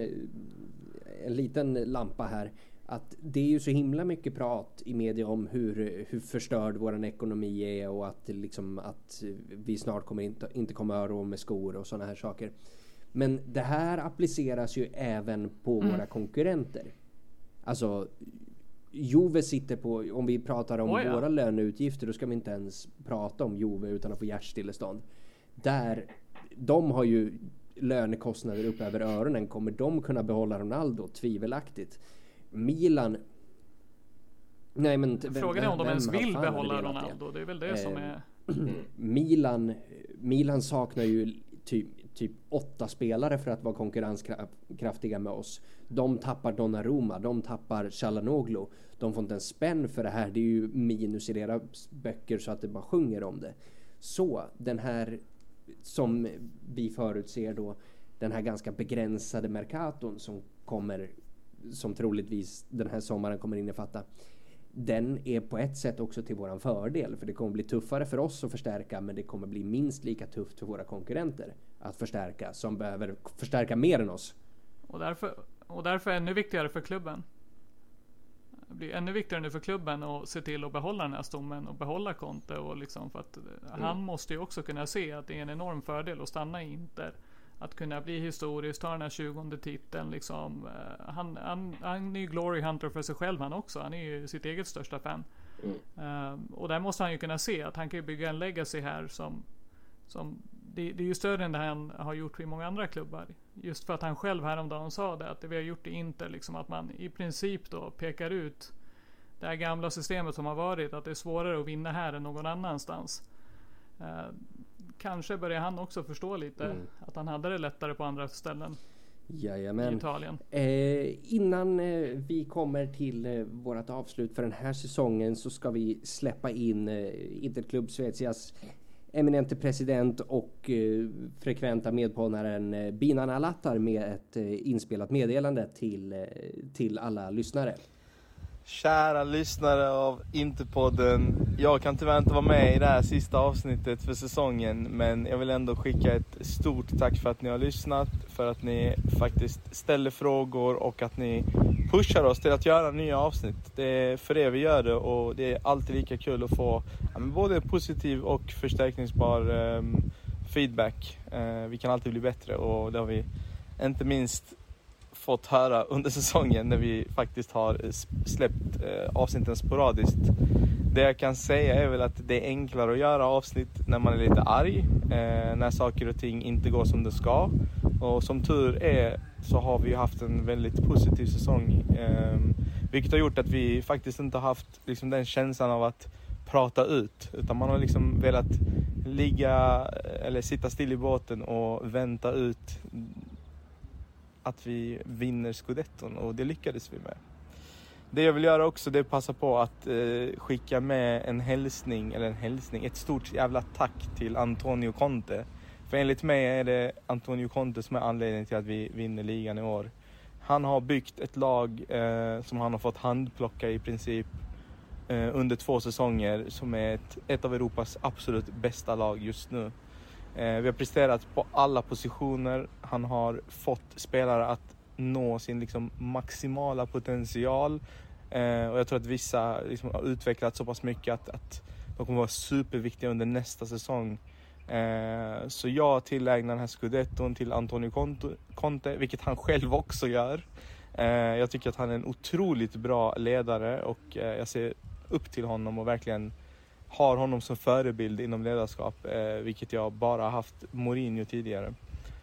en liten lampa här. Att det är ju så himla mycket prat i media om hur, hur förstörd våran ekonomi är och att, liksom, att vi snart kommer inte, inte kommer ha råd med skor och sådana här saker. Men det här appliceras ju även på Mm. våra konkurrenter. Alltså Juve sitter på, om vi pratar om Oh ja. våra löneutgifter, då ska vi inte ens prata om Juve utan att få hjärtstillestånd. Där, de har ju lönekostnader upp över öronen. Kommer de kunna behålla Ronaldo? Tvivelaktigt. Milan... Nej men... vem- frågan är om de ens vill behålla? Ronaldo. Det är väl det som Eh, är... Milan, Milan saknar ju typ, typ åtta spelare för att vara konkurrenskraftiga med oss. De tappar Donnarumma, de tappar Chalanoglu. De får inte en spänn för det här. Det är ju minus i deras böcker så att det bara sjunger om det. Så den här som vi förutser då den här ganska begränsade Mercaton som kommer som troligtvis den här sommaren kommer innefatta den är på ett sätt också till våran fördel för det kommer bli tuffare för oss att förstärka men det kommer bli minst lika tufft för våra konkurrenter att förstärka som behöver förstärka mer än oss. Och därför, och därför ännu viktigare för klubben. Det blir ännu viktigare nu för klubben att se till att behålla den här stommen och behålla Conte och liksom för att eh, han måste ju också kunna se att det är en enorm fördel att stanna i Inter. Att kunna bli historisk, ta den här 20 titeln liksom. Eh, Han, han, han är ju glory hunter för sig själv han också. Han är ju sitt eget största fan. Mm. Eh, och där måste han ju kunna se att han kan bygga en legacy här som Som, det, det är ju större än det han har gjort i många andra klubbar. Just för att han själv häromdagen sa det, att det vi har gjort i Inter, liksom att man i princip då pekar ut det här gamla systemet som har varit, att det är svårare att vinna här än någon annanstans. Eh, kanske börjar han också förstå lite mm. att han hade det lättare på andra ställen. Jajamän. I Italien. Eh, innan eh, vi kommer till eh, vårt avslut för den här säsongen så ska vi släppa in eh, Interklubb Svezias eminente president och eh, frekventa medpoddaren eh, Binan Alattar med ett eh, inspelat meddelande till, eh, till alla lyssnare. Kära lyssnare av Interpodden. Jag kan tyvärr inte vara med i det här sista avsnittet för säsongen. Men jag vill ändå skicka ett stort tack för att ni har lyssnat. För att ni faktiskt ställer frågor och att ni pushar oss till att göra nya avsnitt. Det är för det vi gör det och det är alltid lika kul att få ja, både positiv och förstärkningsbar um, feedback. Uh, vi kan alltid bli bättre och det har vi inte minst fått höra under säsongen när vi faktiskt har eh, släppt eh, avsnitten sporadiskt. Det jag kan säga är väl att det är enklare att göra avsnitt när man är lite arg, eh, när saker och ting inte går som det ska. Och som tur är så har vi haft en väldigt positiv säsong. Eh, vilket har gjort att vi faktiskt inte har haft liksom, den känslan av att prata ut. Utan man har liksom velat ligga eh, eller sitta still i båten och vänta ut att vi vinner scudetton och det lyckades vi med. Det jag vill göra också det är att passa på att eh, skicka med en hälsning, eller en hälsning, ett stort jävla tack till Antonio Conte. För enligt mig är det Antonio Conte som är anledningen till att vi vinner ligan i år. Han har byggt ett lag eh, som han har fått handplocka i princip eh, under två säsonger som är ett, ett av Europas absolut bästa lag just nu. Eh, vi har presterat på alla positioner. Han har fått spelare att nå sin liksom, maximala potential. Eh, och jag tror att vissa liksom, har utvecklats så pass mycket att, att de kommer vara superviktiga under nästa säsong. Eh, så jag tillägnar den här scudetton till Antonio Conte, vilket han själv också gör. Eh, jag tycker att han är en otroligt bra ledare och eh, jag ser upp till honom och verkligen har honom som förebild inom ledarskap, eh, vilket jag bara haft Mourinho tidigare.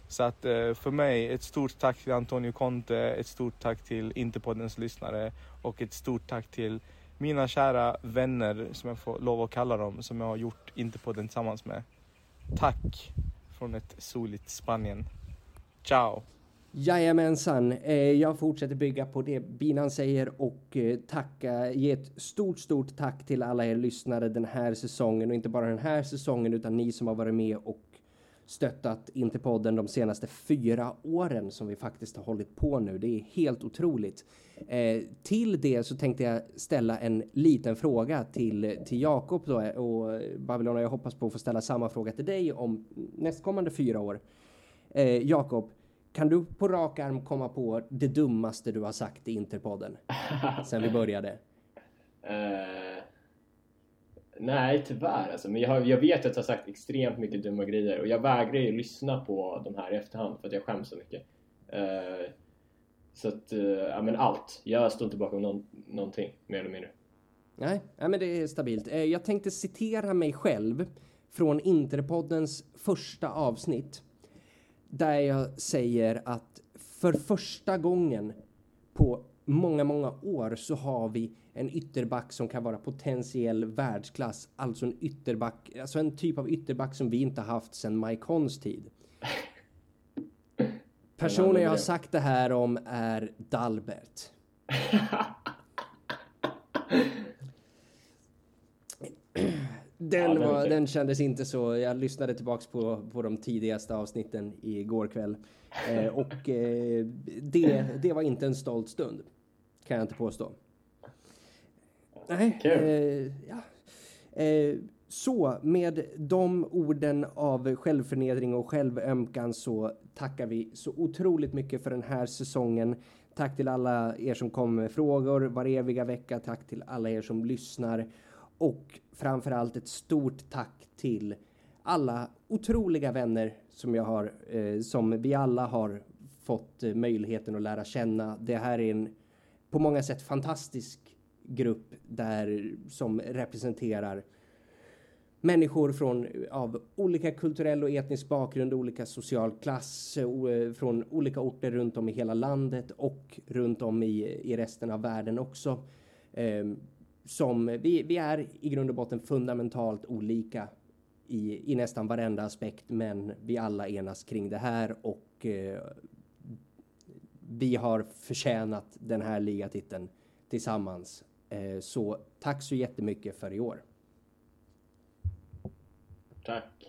Så att eh, för mig, ett stort tack till Antonio Conte, ett stort tack till Interpoddens lyssnare och ett stort tack till mina kära vänner, som jag får lov att kalla dem, som jag har gjort Interpodden tillsammans med. Tack från ett soligt Spanien. Ciao! Jajamensan, eh, jag fortsätter bygga på det Binan säger och eh, tacka, ge ett stort, stort tack till alla er lyssnare den här säsongen och inte bara den här säsongen utan ni som har varit med och stöttat Interpodden de senaste fyra åren som vi faktiskt har hållit på nu. Det är helt otroligt. Eh, till det så tänkte jag ställa en liten fråga till, till Jakob då eh, och Babylon jag hoppas på att få ställa samma fråga till dig om nästkommande fyra år. Eh, Jakob, kan du på rak arm komma på det dummaste du har sagt i Interpodden? sen vi började. Uh, nej, tyvärr alltså. Men jag, har, jag vet att jag har sagt extremt mycket dumma grejer och jag vägrar ju lyssna på de här i efterhand för att jag skäms så mycket. Uh, så att, uh, ja men allt. Jag står inte bakom någon, någonting, mer eller mindre. Nej, nej, men det är stabilt. Jag tänkte citera mig själv från Interpoddens första avsnitt där jag säger att för första gången på många, många år så har vi en ytterback som kan vara potentiell världsklass. Alltså en ytterback, alltså en typ av ytterback som vi inte haft sedan Mike Hons tid. Personen jag har sagt det här om är Dalbert. Den, var, den kändes inte så. Jag lyssnade tillbaks på, på de tidigaste avsnitten igår kväll. Eh, och eh, det, det var inte en stolt stund. Kan jag inte påstå. Nej, eh, ja. Eh, så med de orden av självförnedring och självömkan så tackar vi så otroligt mycket för den här säsongen. Tack till alla er som kommer med frågor var eviga vecka. Tack till alla er som lyssnar. Och framförallt ett stort tack till alla otroliga vänner som jag har, eh, som vi alla har fått eh, möjligheten att lära känna. Det här är en på många sätt fantastisk grupp där som representerar människor från av olika kulturell och etnisk bakgrund, olika social klass, eh, från olika orter runt om i hela landet och runt om i, i resten av världen också. Ehm, som vi, vi är i grund och botten fundamentalt olika i, i nästan varenda aspekt, men vi alla enas kring det här och eh, vi har förtjänat den här ligatiteln tillsammans. Eh, så tack så jättemycket för i år. Tack.